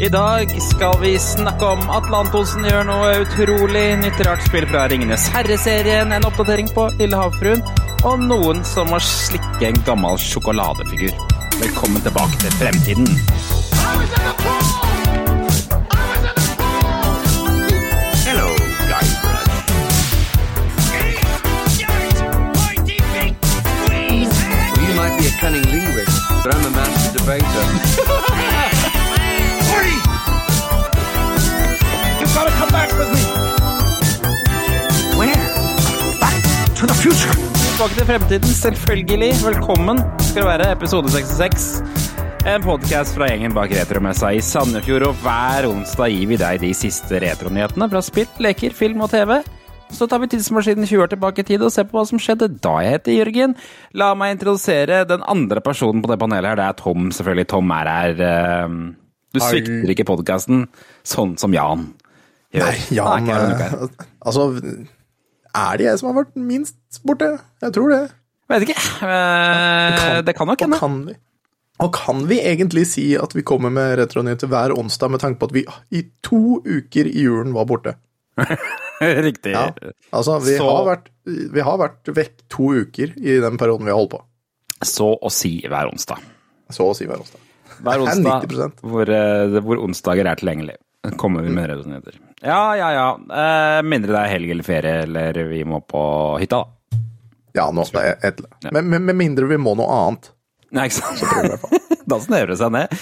I dag skal vi snakke om Atle Antonsen gjør noe utrolig nytt rart spill fra Ringenes herre-serien, en oppdatering på Lille havfruen, og noen som må slikke en gammel sjokoladefigur. Velkommen tilbake til fremtiden. Hello, Guybrush. You might be a cunning linguist, but I'm a master debater. Future. Tilbake til fremtiden, selvfølgelig. Velkommen skal det være, episode 66. En podkast fra gjengen bak retromessa i Sandefjord, og hver onsdag gir vi deg de siste retronyhetene fra spill, leker, film og TV. Så tar vi tidsmaskinen 20 år tilbake i tid og ser på hva som skjedde da. Jeg heter Jørgen. La meg introdusere den andre personen på det panelet her. Det er Tom, selvfølgelig. Tom er her. eh, Du svikter ikke podkasten sånn som Jan gjør. Nei, Jan Nei, eh, Altså, er det jeg som har vært minst borte? Jeg tror det. Vet ikke. Kan, Det kan nok hende. Og, og kan vi egentlig si at vi kommer med retronyheter hver onsdag med tanke på at vi i to uker i julen var borte? Riktig. Ja, altså, vi, Så- har vært, vi har vært vekk to uker i den perioden vi har holdt på. Så å si hver onsdag. Så å si hver onsdag. Hver er onsdag 90%. hvor, eh, hvor onsdager er tilgjengelig. Kommer vi med redenyheter. Ja, ja, ja. Eh, mindre det er helg eller ferie, eller vi må på hytta, da. Ja, nå, det er et, ja. men med mindre vi må noe annet. Nei, ikke sant? da snevrer det seg ned.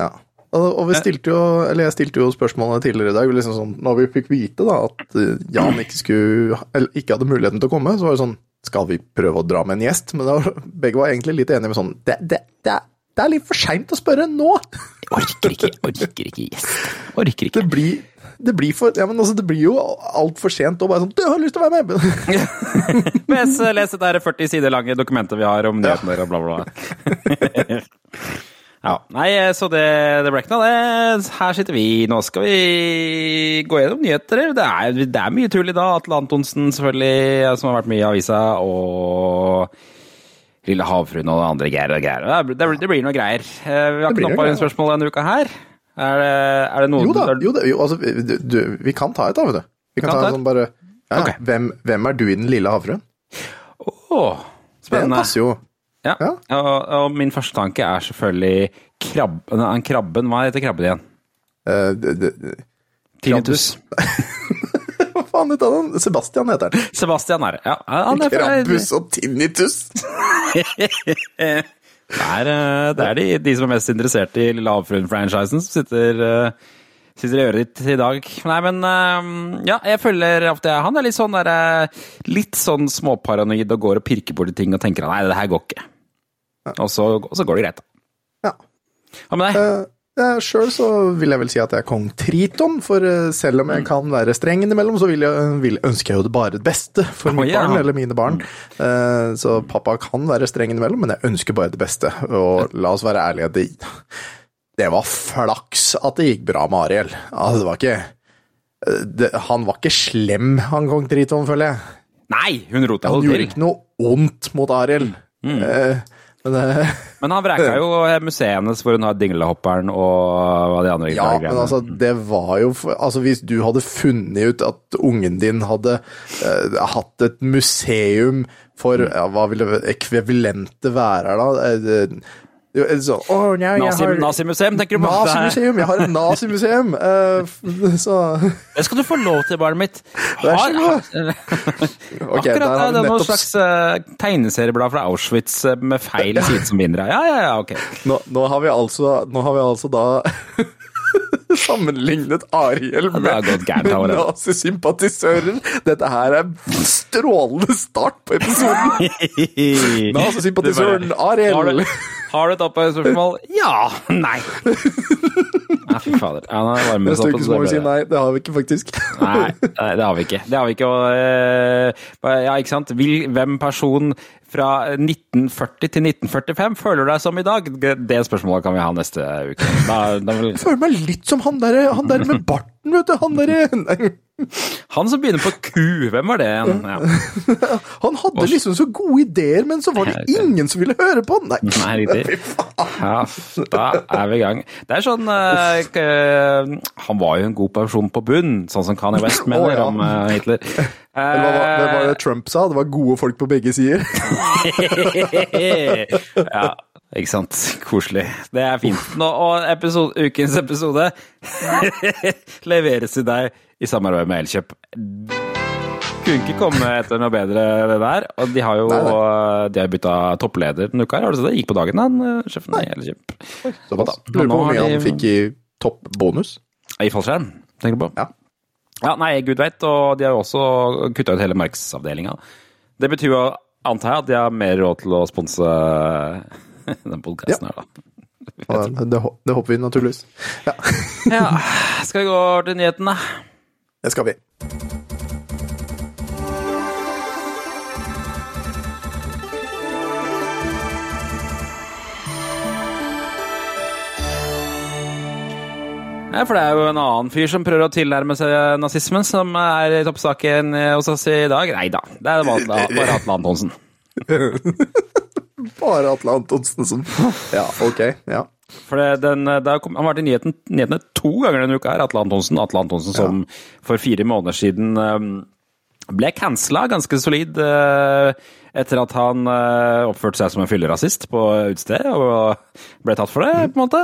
Ja. Og, vi stilte jo, eller jeg stilte jo spørsmålet tidligere i dag, liksom sånn, når vi fikk vite da, at eh, Jan ikke, skulle, eller ikke hadde muligheten til å komme, så var det sånn Skal vi prøve å dra med en gjest? Men var- begge var egentlig litt enige med sånn Det, det, det, det er litt for seint å spørre nå! Orker ikke, orker ikke, yes. Orker ikke. Det blir, det blir for Ja, men altså, det blir jo altfor sent å bare sånn Du har lyst til å være med! Mens les det der 40 sider lange dokumentet vi har om nyhetene og bla, bla, bla. Ja, nei, så det, det ble ikke noe av det. Her sitter vi. Nå skal vi gå gjennom nyheter. Det er, det er mye tull i dag. Atle Antonsen, selvfølgelig, som har vært mye i avisa, og Lille havfruen og det andre greier og greier. Det, det, det blir noe greier. Eh, Vi har Det ikke noe spørsmål denne uka her. Er det, er det noe Jo da, jo da, jo, altså, du, du, vi kan ta et, da, vet du. Vi kan Kan ta et sånn bare ja, okay. hvem, hvem er du i Den lille havfruen? Åh, Det spennende. passer jo. Ja, Ja. Og, og min første tanke er selvfølgelig krabben. Krabben, hva heter krabben igjen? Uh, det- det- Tinnitus. Hva ut av den! Sebastian heter han. Sebastian er det. Ja, han er Krampus og tinnitus. Det er, eh, det er de, de som er mest interessert i Lille Havfruen-franchisen, som sitter, eh, sitter i øret ditt i dag. Nei, men eh, ja, jeg føler at han er litt sånn der, litt sånn småparanoid og går og pirker borti ting og tenker nei, det her går ikke. Og så, og så går det greit. da. Ja. Hva med deg? Uh, Sjøl så vil jeg vel si at jeg er kong Triton, for eh, selv om jeg kan være streng innimellom, så vil jeg, vil, ønsker jeg jo det bare det beste for mitt oh, yeah. barn, eller mine barn. Eh, så pappa kan være streng innimellom, men jeg ønsker bare det beste. Og la oss være ærlige, det, det var flaks at det gikk bra med Ariel. Altså, det var ikke eh, det, Han var ikke slem, han kong Triton, føler jeg. Nei, hun rota Han gjorde ikke noe ondt mot Ariel. Eh, men uh, Men han vreka jo museet hennes hvor hun har dinglehopperen og de andre Ja, greiene. men altså, det var jo Altså, hvis du hadde funnet ut at ungen din hadde uh, hatt et museum for ja, Hva ville det ekvivalente være da? Eh, sånn, oh, ja, Nazi, Nazimuseum, tenker du på? Nazimuseum! Jeg har et nazimuseum! Uh, så Det skal du få lov til, barnet mitt. Har- okay, Akkurat har det, er nettopp... noe slags uh, tegneserieblad fra Auschwitz eh, med feil side som vinner. Ja, ja, ja, ok. nå, nå har vi altså Nå har vi altså da sammenlignet Ariel med, med nazisympatisøren. Dette her er strålende start på episoden. Nazisympatisøren Ariel. Har du et oppfølgingsspørsmål? Ja. Nei. Nei, fy fader. Ja, nå varmer det Neste seg opp, uke må vi si nei. Det har vi ikke, faktisk. Nei, det har vi ikke. Det har vi ikke. Og, eh, ja, ikke sant? Vil, hvem person fra 1940 til 1945 føler du deg som i dag? Det spørsmålet kan vi ha neste uke. Da, da vil, Jeg føler meg litt som han der, han der med barten, vet du. Han derre. Han som begynner på Q, hvem var det igjen? Ja. Han hadde liksom så gode ideer, men så var det ingen som ville høre på han! Nei, Nei, riktig. Ja, da er vi i gang. Det er sånn uh, Han var jo en god person på bunn, sånn som Kanye West mener oh, ja. om uh, Hitler. Var- det var det Trump sa, det var gode folk på begge sider. ja, ikke sant. Koselig. Det er fint. Nå, og episode, ukens episode leveres til deg i samarbeid med Elkjøp. Kunne ikke komme etter noe bedre det der. Og de har jo Nei, de har bytta toppleder denne uka. Har du sett det? Gikk på dagen, han eh, sjefen i Elkjøp. Såpass. Lurer på hvor har mye han fikk i toppbonus. I fallskjerm, tenker du på? Ja. Ja, nei, gud veit. Og de har jo også kutta ut hele markedsavdelinga. Det betyr jo, antar jeg, at de har mer råd til å sponse den podkasten her, da. Det, det, hå- det håper vi naturligvis. Ja, Ja, skal vi gå til nyhetene? det skal vi. Ja, for det er jo en annen fyr som prøver å tilnærme seg nazismen, som er i toppsaken hos oss i dag. Nei da, det er bare Atle Antonsen. Bare Atle Antonsen som Ja, ok. Ja. For det, den, det har kom- han har vært i nyheten, nyhetene to ganger denne uka, her, Atle Antonsen. Atle Antonsen som for fire måneder siden um, ble cancela ganske solid uh, etter at han oppførte seg som en fyllerasist på utestedet og ble tatt for det, på en måte.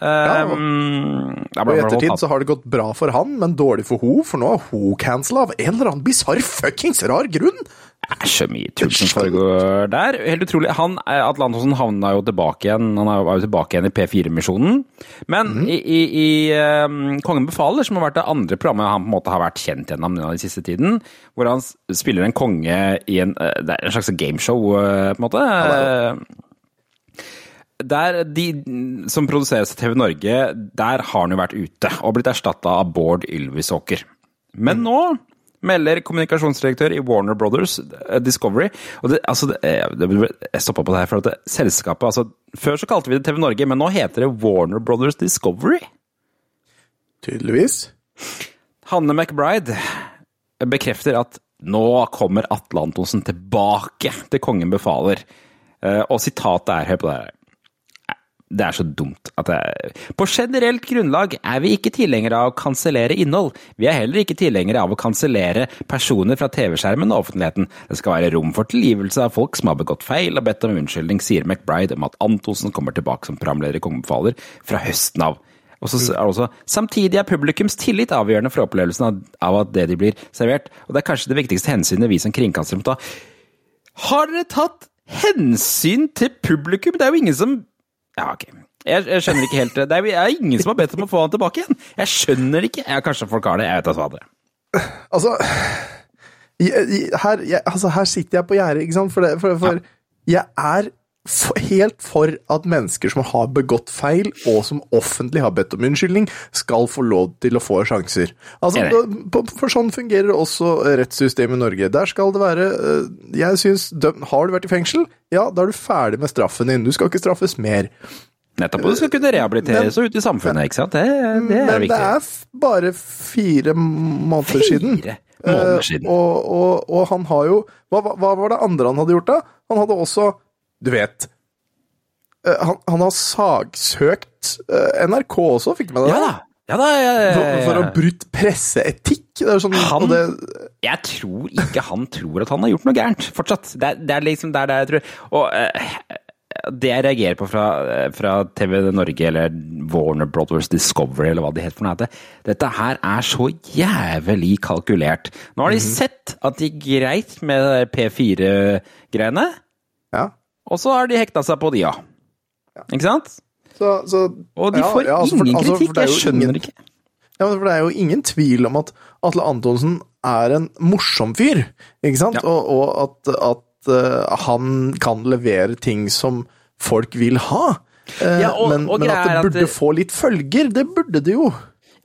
Ja, Og i ettertid så har det gått bra for han, men dårlig for ho, for nå er ho cancela av en eller annen bisarr fuckings rar grunn! Det er så mye tull som foregår der. Helt utrolig. Han, eh, Atle Antonsen havna jo tilbake igjen Han er jo- var jo tilbake igjen i P4-misjonen. Men mm. i, i, i um, Kongen befaler, som har vært det andre programmet han på en måte har vært kjent gjennom den siste tiden, hvor han spiller en konge i en eh, Det er en slags gameshow, på en måte. Der de som produseres av TV Norge, der har han jo vært ute og blitt erstatta av Bård Ylvisåker. Men nå melder kommunikasjonsdirektør i Warner Brothers eh, Discovery og det, altså, det, eh, Jeg stoppa på det her, for at det, selskapet altså, Før så kalte vi det TV Norge, men nå heter det Warner Brothers Discovery. Tydeligvis. Hanne McBride bekrefter at nå kommer Atle Antonsen tilbake til Kongen befaler. Eh, Og sitatet er Hør på det her. Det er så dumt at det På generelt grunnlag er vi ikke tilhengere av å kansellere innhold. Vi er heller ikke tilhengere av å kansellere personer fra TV-skjermen og offentligheten. Det skal være rom for tilgivelse av folk som har begått feil og bedt om unnskyldning, sier McBride om at Antonsen kommer tilbake som programleder i Kongebefaler fra høsten av. Og så er også, Samtidig er publikums tillit avgjørende for opplevelsen av, av at det de blir servert. Og det er kanskje det viktigste hensynet vi som kringkastere må ta. Har dere tatt hensyn til publikum? Det er jo ingen som Ja, ok. Jeg, jeg skjønner ikke helt det. Det er, ingen som har bedt om å få han tilbake igjen. Jeg skjønner det ikke. Ja, kanskje folk har det. Jeg vet da hva det er. Altså jeg, jeg- her, altså, her sitter jeg på gjerdet, ikke sant? For, det, for, for jeg er f helt for at mennesker som har begått feil, og som offentlig har bedt om unnskyldning, skal få lov til å få sjanser. Altså, for sånn fungerer også rettssystemet i Norge. Der skal det være øh, Jeg syns Har du vært i fengsel? Ja, da er du ferdig med straffen din. Du skal ikke straffes mer. Nettopp. Og du skal kunne rehabiliteres og ut i samfunnet, ikke sant. Det, det er Men det er bare fire måneder siden. Fire måneder Eh, siden. og, og, og han har jo hva- hva var det andre han hadde gjort, da? Han hadde også Du vet eh, han, han har sagsøkt eh, NRK også, fikk du med deg Ja det? da. Ja da. ja. For, for å ha brutt presseetikk. Det er sånn, Han- det, Jeg tror ikke han tror at han har gjort noe gærent, fortsatt. Det er, det er liksom der det jeg tror. Og eh, det jeg reagerer på fra, fra TV Norge eller Warner Brothers Discovery eller hva det heter for noe, er at dette her er så jævlig kalkulert. Nå har de sett at det gikk greit med P4-greiene, ja. Og så har de hekta seg på de, ja. Ikke sant? Så, så, Og de får ja, altså, for- ingen altså, kritikk. er Jeg skjønner ingen- ikke. Ja, for det er jo ingen tvil om at Atle Antonsen er en morsom fyr, ikke sant? Ja. Og, og at, at uh, han kan levere ting som folk vil ha. Uh, Ja, og- men, og men at det det at burde det- få litt følger, det burde det jo.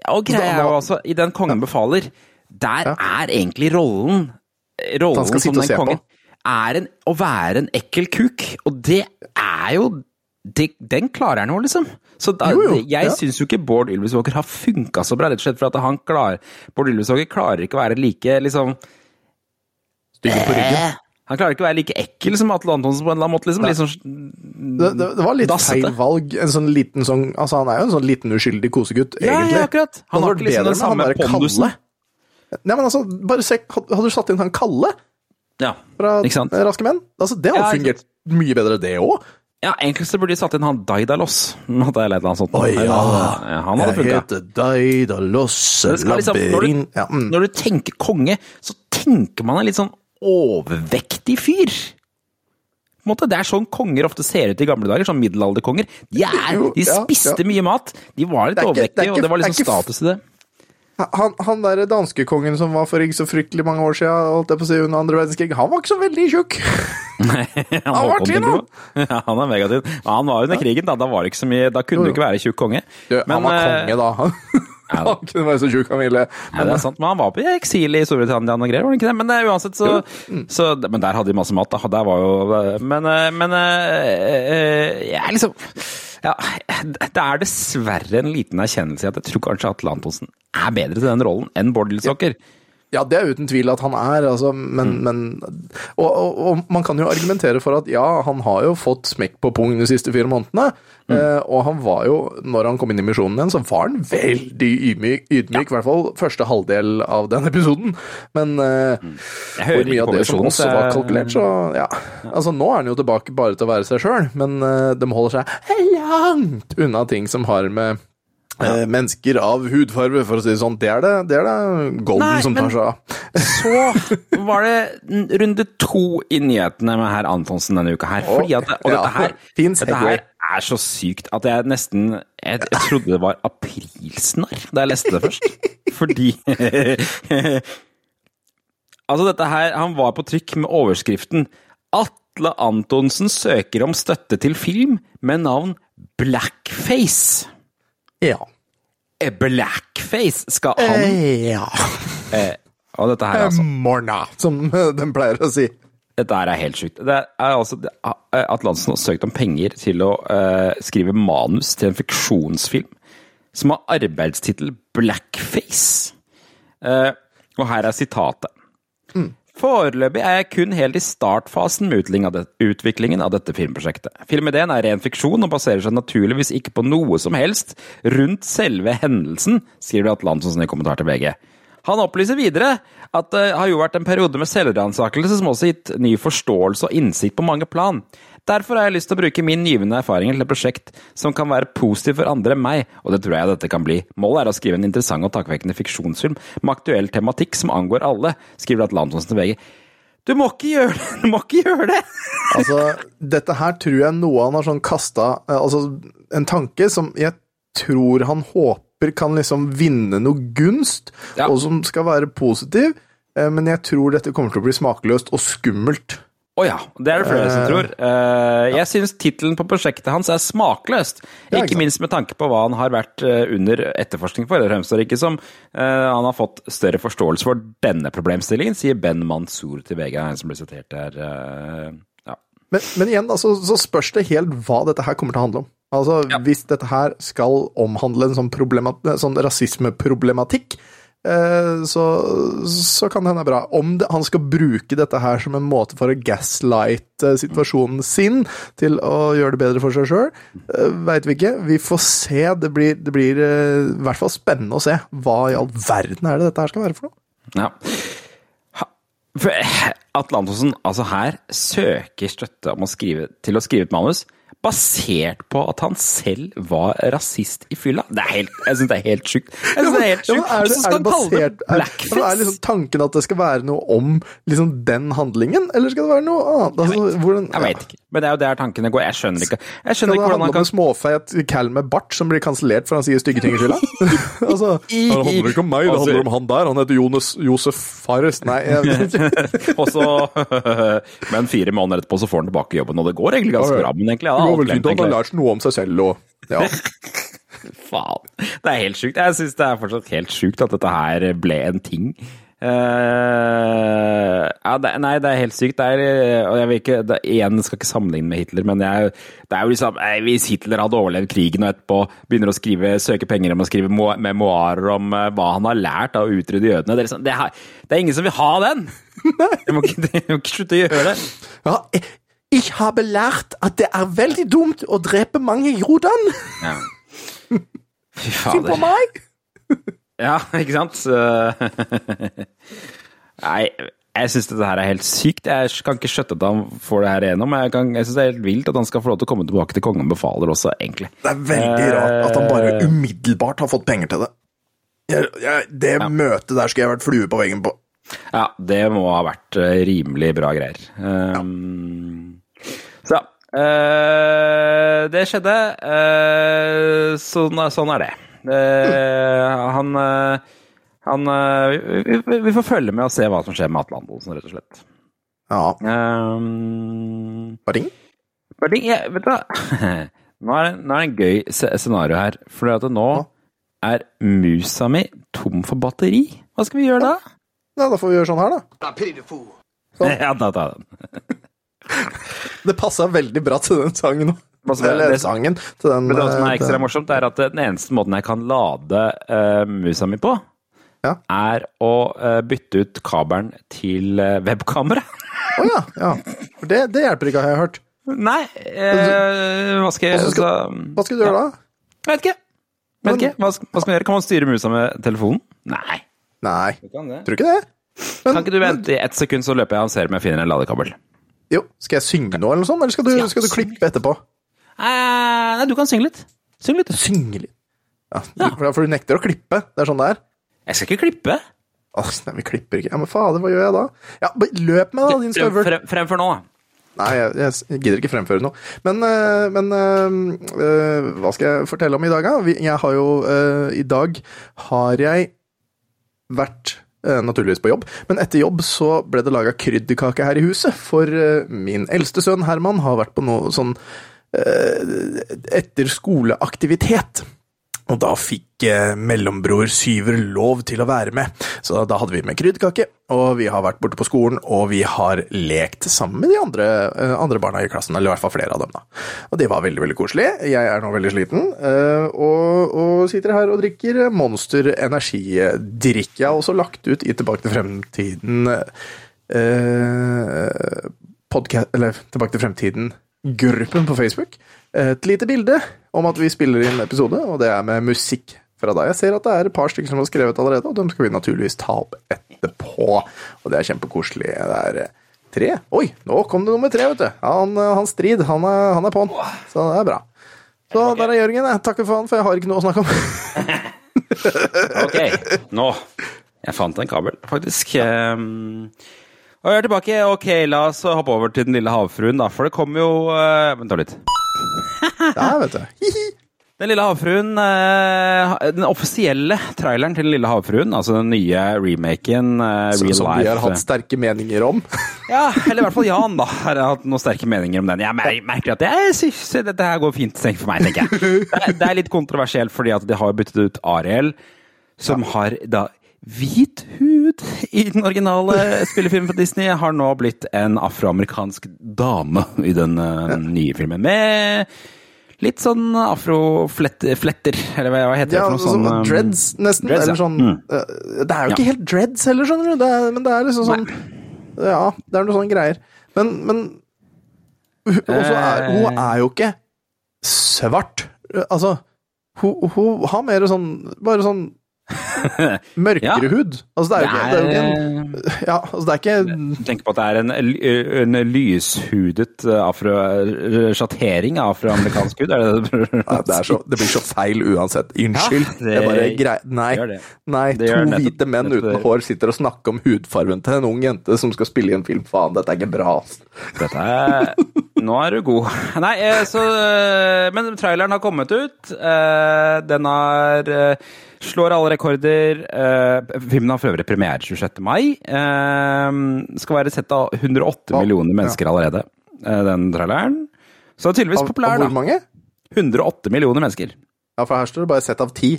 Ja, og greia er jo altså, i den kongen befaler, der er egentlig rollen Rollen som den kongen på. Er en, å være en ekkel kuk. Og det er jo det, den klarer han jo, liksom. Så da, Jo, jo, jeg ja. syns jo ikke Bård Ylvisåker har funka så bra, rett og slett for at han klarer Bård Ylvisåker klarer ikke å være like liksom Stygg på ryggen. Han klarer ikke å være like ekkel som Atle Antonsen på en eller annen måte, liksom. Litt sånn Det, det, det var litt Dassete. feil valg. En sånn liten sånn Altså, han er jo en sånn liten uskyldig kosegutt, Ja, egentlig. ja, akkurat. Han Det har ikke liksom den samme han pondusen. Nei, men altså, bare se Hadde du satt inn han Kalle Ja, fra? Raske menn? Altså, det hadde Ja, fungert mye bedre, det òg. Ja, så burde de satt inn han Daidalos. At det er et eller annet sånt. Oi, ja. Ja, Han hadde funka. heter Daidalos liksom, når, du, ja, mm. når du tenker konge, så tenker man en litt sånn overvektig fyr. Måte, Det er sånn konger ofte ser ut i gamle dager, sånn middelalderkonger. De, er, de spiste mye mat, de var litt er ikke- er overvektige, ikke- og det var liksom ikke status i det. Han, han derre danskekongen som var for ikke så fryktelig mange år siden, holdt jeg på å si, under andre verdenskrig, han var ikke så veldig tjukk. Nei, Han, var Håkon, tynn, tenker? Ja, han er megatynn. Men han var under krigen, da. Da var det ikke så mye Da kunne du ikke være tjukk konge. Du, han var eh, konge, da. ja. Han kunne være så tjukk han ville. Ja, det er sant, men han var på eksil i Storbritannia og greier, var han ikke det? Men eh, uansett, så, så Men der hadde de masse mat, da. Der var jo Men, eh, men eh, eh, jeg er liksom ja, Det er dessverre en liten erkjennelse i at jeg tror kanskje Atle Antonsen er bedre til den rollen enn Bård Lillesåker. Ja, det er uten tvil at han er, altså, men, Mm. men og, og, og man kan jo argumentere for at ja, han har jo fått smekk på pung de siste fire månedene. Mm. Eh, og han var jo, når han kom inn i misjonen igjen, så var han veldig ydmyk, ydmyk i hvert fall første halvdel av den episoden. Men eh, Mm. Hvor mye av det som også var kalkulert, så ja. Altså, nå er han jo tilbake bare til å være seg sjøl, men eh, de holder seg langt unna ting som har med eh, mennesker av hudfarve, for å si det sånn. Det er det, det, er det Golden Nei, som tar seg av. Så var det runde to i nyhetene med herr Antonsen denne uka her. Fordi at, og Ja, dette her, dette her er så sykt at jeg nesten Jeg, jeg trodde det var aprilsnarr da jeg leste det først. Fordi Altså, dette her Han var på trykk med overskriften 'Atle Antonsen søker om støtte til film med navn Blackface'. Ja. Eh, Blackface skal han ja. eh, Og dette her, altså. Morna, som de pleier å si. Dette her er helt sjukt. Det er altså at Lansen har søkt om penger til å eh, skrive manus til en fiksjonsfilm som har arbeidstittel Blackface. Eh, og her er sitatet. Foreløpig er jeg kun helt i startfasen med utviklingen av dette filmprosjektet. Filmideen er ren fiksjon og baserer seg naturligvis ikke på noe som helst rundt selve hendelsen, skriver Atlantonsen i kommentar til VG. Han opplyser videre at det har jo vært en periode med selvransakelse som også har gitt ny forståelse og innsikt på mange plan. Derfor har jeg lyst til å bruke min givende erfaring til et prosjekt som kan være positiv for andre enn meg, og det tror jeg dette kan bli. Målet er å skrive en interessant og takvekkende fiksjonsfilm med aktuell tematikk som angår alle, skriver Atlantonsen til VG. Du må ikke gjøre det! Du må ikke gjøre det! Altså, dette her tror jeg noe han har sånn kasta Altså, en tanke som jeg tror han håper kan liksom vinne noe gunst, Ja. og som skal være positiv, eh, men jeg tror dette kommer til å bli smakløst og skummelt. Å ja, det er det flere som Eh, tror. Eh, jeg syns tittelen på prosjektet hans er smakløst. Ikke minst med tanke på hva han har vært eh, under etterforskning for. Det fremstår ikke som han har fått større forståelse for denne problemstillingen, sier Ben Mansour til VG, han som ble sitert der. ja. Men, men igjen, da, så spørs det helt hva dette her kommer til å handle om. Altså, Ja. Hvis dette her skal omhandle en sånn, sånn rasismeproblematikk, så, så kan det hende bra. Om det, han skal bruke dette her som en måte for å gaslighte situasjonen sin til å gjøre det bedre for seg sjøl, uh, veit vi ikke. Vi får se. Det blir, det blir eh, i hvert fall spennende å se. Hva i all verden er det dette her skal være for noe? Ja. Ha- for, eh, Atle Antonsen, altså her, søker støtte om å skrive, til å skrive et manus basert på at han selv var rasist i fylla. Det er helt, jeg syns det er helt sjukt. Jeg synes det er helt Ja, er det, er det det basert er, blackface? er liksom tanken at det skal være noe om liksom den handlingen, eller skal det være noe annet? Altså, hvordan, Jeg vet ikke. Men det er jo der tankene går. Jeg skjønner ikke Jeg Skal skjønner det ikke hvordan handle han om en kan småfeit cal med bart som blir kansellert for han sier stygge ting i fylla? altså, det handler ikke om meg, det handler om han der. Han heter Jonas Josef Fares. Nei, jeg vet ikke. Og så Men fire måneder etterpå så får han tilbake jobben, og det går egentlig ganske bra. Men egentlig at han har lært noe om seg selv og ja. Faen. Det er helt sjukt. Jeg syns det er fortsatt helt sjukt at dette her ble en ting. Eh, ja, det, nei, det er helt sykt. Det er, og jeg vil ikke, det, igjen, skal ikke sammenligne med Hitler, men jeg, det er jo liksom eh, Hvis Hitler hadde overlevd krigen og etterpå begynner å skrive, søke penger om å skrive memoarer om eh, hva han har lært av å utrydde jødene Det er, liksom, det, er, det er ingen som vil ha den! Jeg må ikke, jeg må ikke slutte å gjøre det. Ja, jeg, har belært at det er veldig dumt å drepe mange jordan. Ja. Fy Finn på fader. meg! Ja, ikke sant? Nei, jeg syns dette her er helt sykt. Jeg kan ikke skjøtte at han får det her igjennom. Jeg, kan- jeg syns det er helt vilt at han skal få lov til å komme tilbake til Kongen befaler også, egentlig. Det er veldig rart at han bare Eh. umiddelbart har fått penger til det. Jeg, jeg, det møtet der skulle jeg vært flue på veggen på. Ja, det må ha vært eh, rimelig bra greier. Um, Så ja. eh, det skjedde. eh, sånn, sånn er det. Eh, han eh, han eh, vi, vi, får følge med og se hva som skjer med Atle Antonsen, rett og slett. Ja, Um, Bading? Bare ting, jeg, vet du hva? Nå er, det, nå er det en gøy scenario her. For at nå er musa mi tom for batteri. Hva skal vi gjøre da? Ja, da får vi gjøre sånn her, da. Fool. Ja, da den. Det passa veldig bra til den sangen òg. Hva er- Eller det- sangen. Til den, Men det som er eh, ekstra morsomt, er at den eneste måten jeg kan lade uh, musa mi på, Ja. er å uh, bytte ut kabelen til uh, webkamera. Å ja. ja. Det, det hjelper ikke, har jeg hørt. Nei, uh, hva skal jeg Og skal- Hva skal du gjøre da? Vet ikke. Vet ikke. Hva, skal- hva skal man gjøre? Kan man styre musa med telefonen? Nei. Nei, Du kan det. tror ikke det. Men, Kan ikke du vente i ett sekund, så løper jeg og ser om jeg finner en ladekabel? Jo, skal jeg synge nå, eller noe sånt? Eller skal du, skal du klippe etterpå? Eh, Nei, du kan synge litt. Syng litt. Synge litt? Ja, For, for du nekter å klippe? Det er sånn det er? Jeg skal ikke klippe. Åh, nei, vi klipper ikke. Ja, Men fader, hva gjør jeg da? Ja, Løp med, da, din støvel. frem, fremfor nå. Nei, jeg, jeg gidder ikke fremføre noe. Men, øh, men øh, øh, hva skal jeg fortelle om i dag, da? Jeg har jo øh, I dag har jeg vært naturligvis på jobb, men etter jobb så ble det laga krydderkake her i huset. For min eldste sønn Herman har vært på noe sånn øh, etterskoleaktivitet. Og da fikk eh, mellombror Syver lov til å være med. Så da hadde vi med krydderkake, og vi har vært borte på skolen, og vi har lekt sammen med de andre, eh, andre barna i klassen, eller i hvert fall flere av dem. da. Og det var veldig veldig koselig. Jeg er nå veldig sliten, eh, og, og sitter her og drikker Monster energidrikk. Jeg har også lagt ut i Tilbake til fremtiden eh, podcast, eller Tilbake til fremtiden-gruppen på Facebook. Et lite bilde om at vi spiller inn episode, og det er med musikk fra deg. Jeg ser at det er et par stykker som har skrevet allerede, og dem skal vi naturligvis ta opp etterpå. Og det er kjempekoselig. Det er eh, tre. Oi, nå kom det nummer tre, vet du. Han, eh, han Strid, han er, han er på'n. Så det er bra. Så der er Jørgen. Jeg takker han, for jeg har ikke noe å snakke om. Ok, nå. Jeg fant en kabel, faktisk. Um, og vi er tilbake. Ok, la oss hoppe over til Den lille havfruen, da. For det kommer jo uh, Vent litt. Der, vet du. Den lille havfruen eh, Den offisielle traileren til Den lille havfruen, altså den nye remaken, Som real som vi har hatt sterke meninger om. Ja, eller i hvert fall Jan, da. Har hatt noen sterke meninger om den. Jeg mer- merker at jeg synes dette her går fint for meg, tenker jeg. Det er, det er litt kontroversielt, fordi at de har byttet ut Ariel, som har da hvit hud i den originale spillefilmen fra Disney, har nå blitt en afroamerikansk dame i den eh, nye filmen. Med litt sånn afrofletter, eller hva heter det Ja, for noe sånn, sånn? um, dreads, nesten. dreads, eller sånn, Mm. eh, Det er jo ikke Ja. helt dreads heller, skjønner du. Det er, men det er liksom sånn Ja, det er noe sånne greier. Men, men også er, Eh. hun er jo ikke svart. Altså, hun, hun har mer sånn Bare sånn mørkere Ja. hud. Altså, det er jo ikke, en, Ja, altså, det er ikke Tenk på at det er en, en lyshudet eh, afro... sjattering av afroamerikansk hud, er det det du ja, det, så, det blir så feil uansett. Unnskyld. Ja, det bare grei, Nei, det. nei to nettopp- hvite menn uten hår sitter og snakker om hudfargen til en ung jente som skal spille i en film. Faen, dette er ikke bra. Dette er Nå er du god. Nei, eh, så eh, Men traileren har kommet ut. Eh, Den har eh, Slår alle rekorder. Eh, Filmen har for øvrig premiere 26. mai. Eh, Skal være sett av 108 millioner mennesker allerede, eh, den traileren. Så det er tydeligvis populær, da. hvor mange? 108 millioner mennesker. Ja, for her står det bare sett av ti.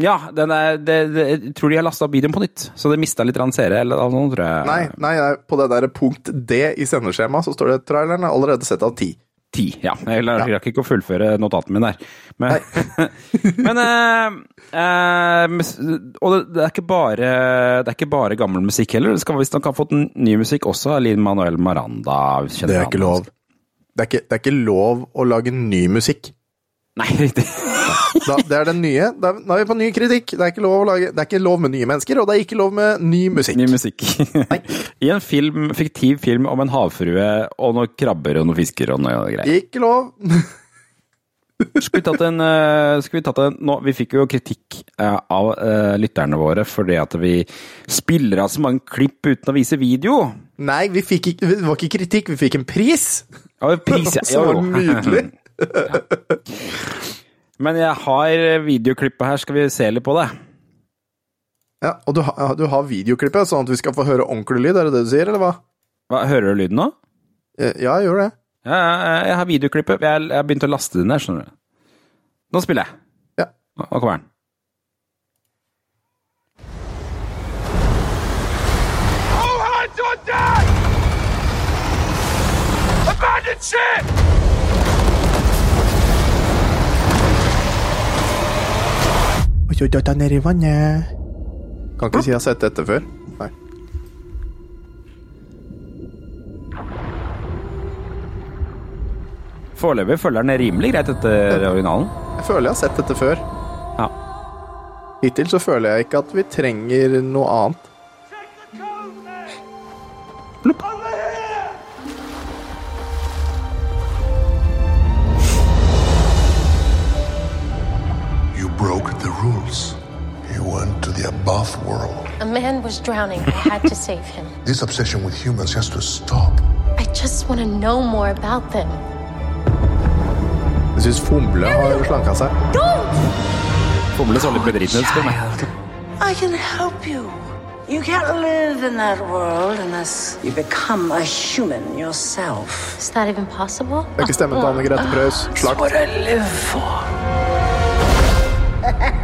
Ja, den er, det, det, jeg tror de har lasta opp videoen på nytt, så det mista litt seere eller noe tror jeg. Nei, nei, nei, på det der punkt D i sendeskjemaet så står det traileren er allerede sett av ti. Ti, ja. Jeg rakk ja. ikke å fullføre notatene mine der. Men, men uh, uh, Og det, er ikke bare, det er ikke bare gammel musikk heller. Det skal visstnok ha fått ny musikk også. Linn Manuel Maranda. Det er ikke lov. Det er ikke, det er ikke lov å lage ny musikk. Nei, riktig. Da, det er den nye. Da, da er vi på ny kritikk. Det er, ikke lov å lage, det er ikke lov med nye mennesker, og det er ikke lov med ny musikk. Ny musikk. I en film, fiktiv film om en havfrue og noen krabber og noen fisker og noe greier. Ikke lov. Skulle vi tatt en, eh, vi tatt en nå, Vi fikk jo kritikk eh, av eh, lytterne våre fordi at vi spiller av så mange klipp uten å vise video. Nei, vi fikk ikke, det var ikke kritikk, vi fikk en pris! Ja, pris, ja. Som var nydelig. jo. Men jeg har videoklippet her, skal vi se litt på det? Ja, og du, har- du har videoklippet, sånn at vi skal få høre ordentlig lyd, er det det du sier, eller hva? Hva, hører du lyden nå? Eh, Ja, jeg gjør det. Ja, jeg har videoklippet. Jeg jeg har begynt å laste det ned, skjønner du. Nå spiller jeg. Ja. Nå nå kommer den. Oh, hands on deck! Abandon ship! Oi, du oi, der i vannet. Kan ikke si jeg har sett dette før. Nei. Foreløpig følger den rimelig greit etter originalen. Jeg føler jeg har sett dette før. Ja. Hittil så føler jeg ikke at vi trenger noe annet. Blup. Broke the above world. A man was drowning. I had to save him. This obsession with humans has to stop. I just want to know more about them. Jeg syns Fomle har slanka seg. Fomle så litt bedriten ut, spør meg. I can help you. You can't live in that world unless you become a human yourself. Is that even possible? Det er ikke stemmen til Anne Grete Preus. That's Slakt. what I live for.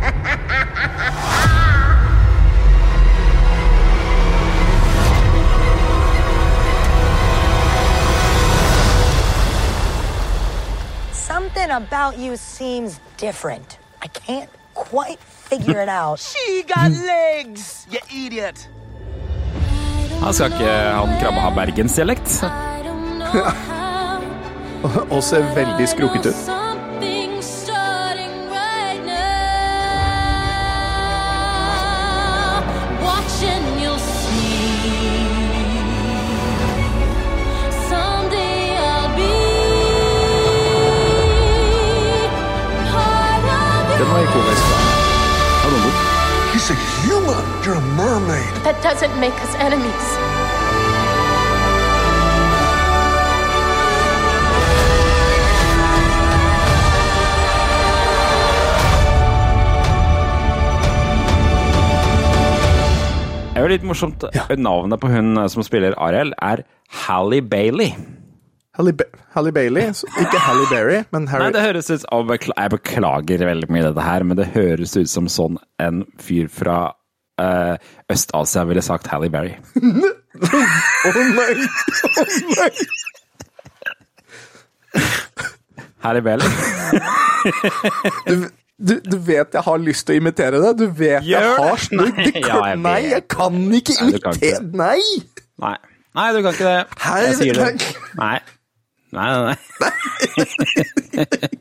about you seems different. I can't quite figure it out. She got legs, you idiot! Han skal ikke han krabbe ha bergensdialekt? Og ser veldig skrukket ut. He's a human. You're a mermaid. That doesn't make us enemies. Det er jo litt morsomt. Navnet på hun som spiller Ariel, er Halle Bailey. Halle, ba Halle Bailey. Ikke Halle Berry, men Harry Nei, det høres ut som Jeg beklager veldig mye dette her, men det høres ut som sånn en fyr fra uh, Øst-Asia ville sagt Halle Berry. Å nei! Å nei! Halle Bailey? Du, du, du vet jeg har lyst til å imitere det. Du vet jeg har snudd. Ja, Nei, jeg kan ikke imitere Nei! Nei. Nei, du kan ikke det. Hei, Jeg sier det. nei. Nei. Nei, nei,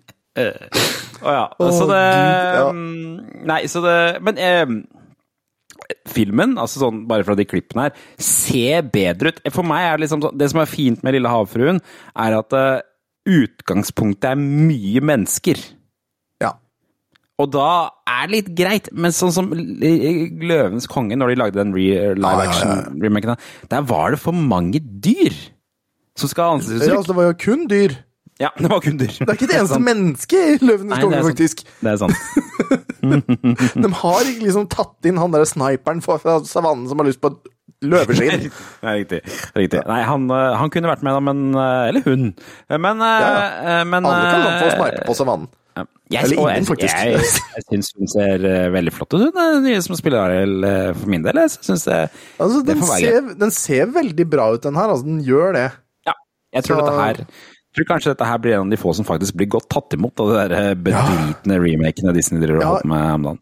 Å oh, ja. Så det ja. mm, Nei, så det Men eh, filmen, altså sånn bare fra de klippene her, ser bedre ut. For meg er det liksom sånn Det som er fint med Lille havfruen, er at uh, utgangspunktet er mye mennesker. Ja. Og da er det litt greit, men sånn som Løvens konge, når de lagde den re live action-remaken, der var det for mange dyr som skal ha ja, altså, det var jo kun dyr. Ja, det var kun dyr. Det er ikke et eneste menneske i Løvenes det konge, faktisk. Det er sant. De har ikke liksom tatt inn han der sniperen fra savannen som har lyst på et løveskinn. Nei, riktig. riktig. Nei, han, eh, han kunne vært med, da, men eh, Eller hun. Men, ja, Ja, eh, men Alle kan få eh, snipe på savannen. Jeg, Eller ingen, faktisk. jeg, jeg syns hun ser eh, veldig flott ut, den nye som spiller Ariel, eh, for min del. Jeg synes det, Altså, den, det ser, den ser veldig bra ut, den her. Altså, den gjør det. Ja, jeg tror Så- her jeg tror kanskje dette her blir en av de få som faktisk blir godt tatt imot av de der eh, bedritne remakene Disney driver og Ja. holder med om dagen.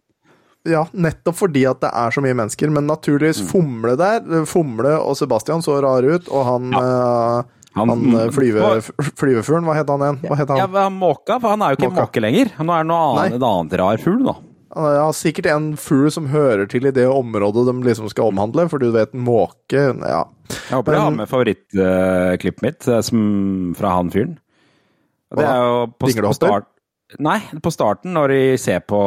Ja, nettopp fordi at det er så mye mennesker. Men naturligvis, Mm. Fomle der Fomle og Sebastian så rare ut, og han eh, Han- Han, eh, flyve, flyvefuglen, hva het han igjen? Hva het han? Ja, Måka, for han er jo ikke Måka. måke lenger. Nå er det noe annet, et annet rar fugl, da. Han har sikkert en fugl som hører til i det området de liksom skal omhandle, for du vet, måke Ja. Jeg håper jeg har med favorittklippet mitt eh, som, fra han fyren. Det er jo på, på start... Nei, på starten når de ser på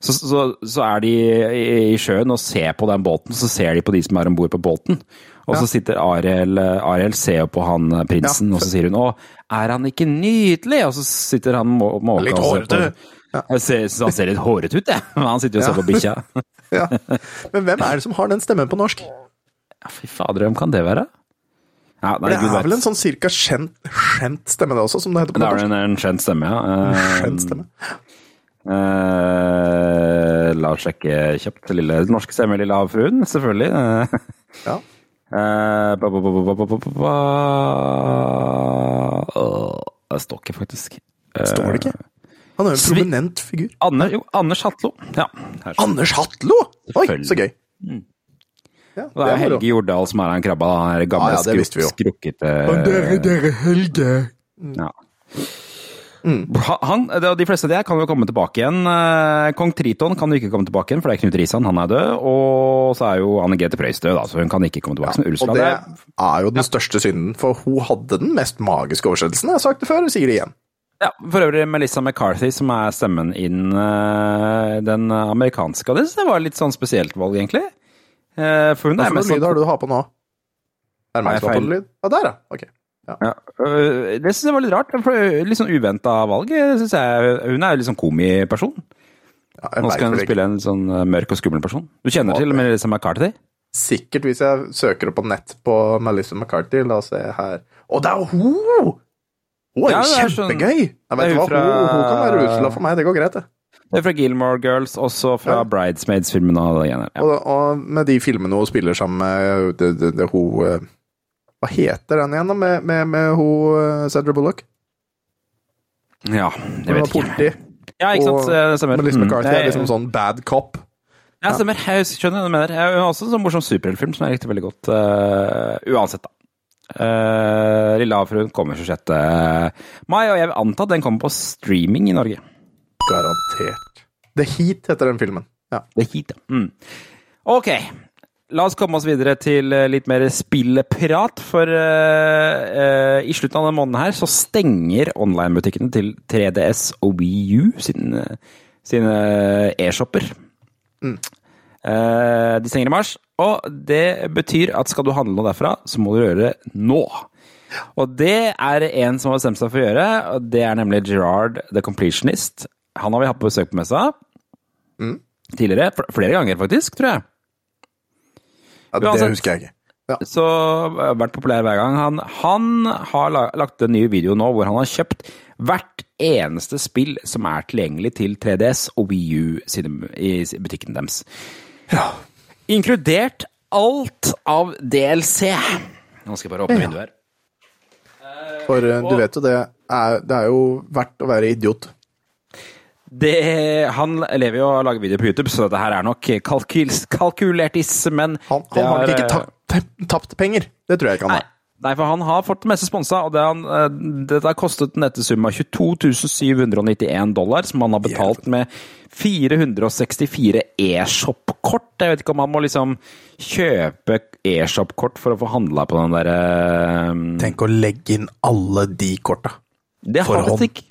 så, så, så er de i, sjøen og ser på den båten, så ser de på de som er om bord på båten. Og så sitter Ariel, Ariel ser jo på han eh, prinsen, Ja. og så sier hun 'Å, er han ikke nydelig?' Og så sitter han må- måka Litt hårete. Ja. Jeg synes han ser litt hårete ut, jeg. Men han sitter jo og ser på bikkja. ja. Men hvem er det som har den stemmen på norsk? Ja, fy fader, hvem kan det være? Ja, nei, det er vel en sånn cirka kjent, kjent, stemme, det også, som det heter på det norsk. Det er en, en kjent stemme, ja. Uh, kjent eh, stemme. Uh, la oss sjekke kjapt. Lille, norske stemmer, Lille havfruen, selvfølgelig. Uh, ja. Det står ikke, faktisk. Står det ikke? Han er jo en Svi- prominent figur. Anne, jo, Anders Hatlo. Ja. her det. Anders Hatlo! Oi, så gøy. Ja, Og det er moro. Helge Jordal som er han krabba, han er gamle, ah, ja, det skrukkete Og dere, dere Helge. Ja. Mm. Han, de fleste av de kan jo komme tilbake igjen. Eh, Kong Triton kan jo ikke komme tilbake igjen, for det er Knut Risan, han er død. Og så er jo Anne Grete Preus død, da, så hun kan ikke komme tilbake. som Ursula. Og det Det er- er jo den største synden, for hun hadde den mest magiske oversettelsen. Jeg har sagt det før, og sier det igjen. Ja, for øvrig Melissa McCarthy, som er stemmen inn eh, den amerikanske. Det synes jeg var litt sånn spesielt valg, egentlig. Eh, For hun er mest noe lyd sånn har du har på nå? Er det meg som har på lyd? Ja, der, ja. Ok. ja, øh, Det syns jeg var litt rart. for Litt sånn uventa valg. synes jeg. Hun er jo litt sånn komiperson. Ja, Nå skal hun spille en sånn eh, mørk og skummel person. Du kjenner til Melissa McCarthy? Sikkert hvis jeg søker opp på nett på Melissa McCarthy. La oss se her. Å, det er hun! Hun er jo ja, er sånn- kjempegøy! Jeg vet hva, fra- hun, hun kan være Ursula for meg, det går greit, det. Det er fra Gilmore Girls, også fra Ja. Bridesmaids-filmen. og det greiene der. Ja. Og, og med de filmene hun spiller sammen med det, det, det, hun eh, Hva heter den igjen, da? Med, med, med hun eh, Sandra Bullock? ja, det vet jeg ikke. Ja, ikke sant. Og stemmer. Melissa Mm. McCarthy er liksom sånn bad cop. Ja, stemmer. Jeg skjønner hva du mener. Hun har også en sånn morsom superheltfilm som jeg likte veldig godt. Uh, uansett, da. Uh, Lille havfruen kommer 26. mai, og jeg vil anta at den kommer på streaming i Norge. Garantert. The Heat heter den filmen. Ja. Er hit, ja. Mm. Ok, la oss komme oss videre til eh, litt mer spilleprat, for uh, uh, i slutten av denne måneden her så stenger online-butikkene til 3DS og Wii U sine, sine e-shopper. Eh, de stenger i mars, og det betyr at skal du handle noe derfra, så må du gjøre det nå. Og det er en som har bestemt seg for å gjøre, og det er nemlig Gerard the Completionist. Han har vi hatt på besøk på messa tidligere. Flere ganger, faktisk, tror jeg. ja det Uansett. husker jeg ikke. Ja. Så vært populær hver gang. Han, han har lagt en ny video nå hvor han har kjøpt hvert eneste spill som er tilgjengelig til 3DS og Wii U i butikken deres. Inkludert alt av DLC. Nå skal jeg bare åpne Ja. vinduet her. For eh, du vet jo det er, det er jo verdt å være idiot. Det, han lever jo og lager videoer på YouTube, så dette her er nok kalkyls, kalkulertis, men Han, han har nok ikke tapt, tapt, penger. Det tror jeg ikke han har. Nei, for han har fått det meste sponsa, og det han, eh, dette har kostet en nettesum av 22 791 dollar, som han har betalt med 464 e-shop-kort. Jeg vet ikke om han må liksom kjøpe e-shop-kort for å få handla på den derre Tenk å legge inn alle de korta. Det for har hånd. visst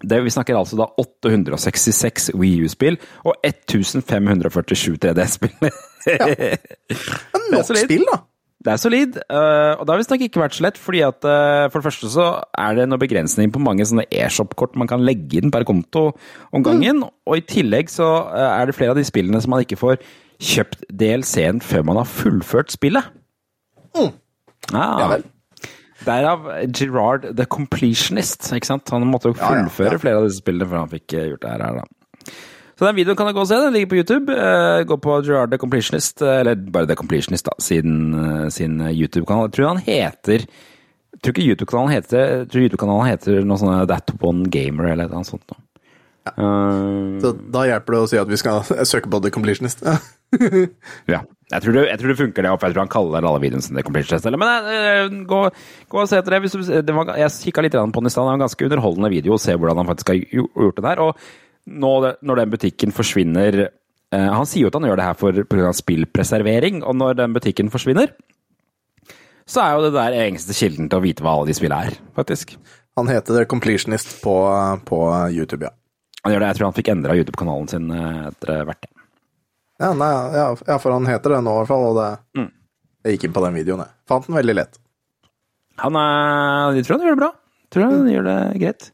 det, Vi snakker altså da 866 Wii U-spill og 1547 3D-spill. Men er nok spill, da! Det er solid, øh, og det har visstnok ikke vært så lett, fordi at øh, for det første så er det noe begrensning på mange sånne e-shop-kort man kan legge inn per konto om gangen, og i tillegg så øh, er det flere av de spillene som man ikke får kjøpt DLC-en før man har fullført spillet. Mm. Ja, Ja vel. Derav Gerard the Completionist. ikke sant? Han måtte jo Ja, ja, fullføre ja. flere av disse spillene før han fikk eh, gjort det her. da. Så den videoen kan du gå og se. Den ligger på YouTube. Eh, Gå på Gerard the Completionist, eh, eller bare The Completionist, da, sin, eh, sin YouTube-kanal. Jeg tror han heter Jeg tror ikke YouTube-kanalen heter tror YouTube-kanalen heter noe sånn That One Gamer eller noe sånt. noe. Uh, Så da hjelper det å si at vi skal søke på The Completionist. Ja. Ja. Jeg tror, det, jeg tror det funker, det. Jeg tror han kaller alle videoene sine The Completionist. eller- Men eh, gå, gå og se etter det. Du, det var, jeg kikka litt på den i stad. Det var en ganske underholdende video å se hvordan han faktisk har gjort det der. Og nå, når den butikken forsvinner eh, Han sier jo at han gjør det her for pga. spillpreservering, og når den butikken forsvinner, så er jo det der eneste kilden til å vite hva alle de spillene er, faktisk. Han heter The Completionist på, på YouTube, ja. Han gjør det, Jeg tror han fikk endra YouTube-kanalen sin eh, etter hvert. Ja, nei, ja, ja, for han heter det nå i hvert fall, og det Mm. Jeg gikk inn på den videoen, jeg. Fant den veldig lett. Han er Jeg tror han gjør det bra. Jeg tror han gjør det greit.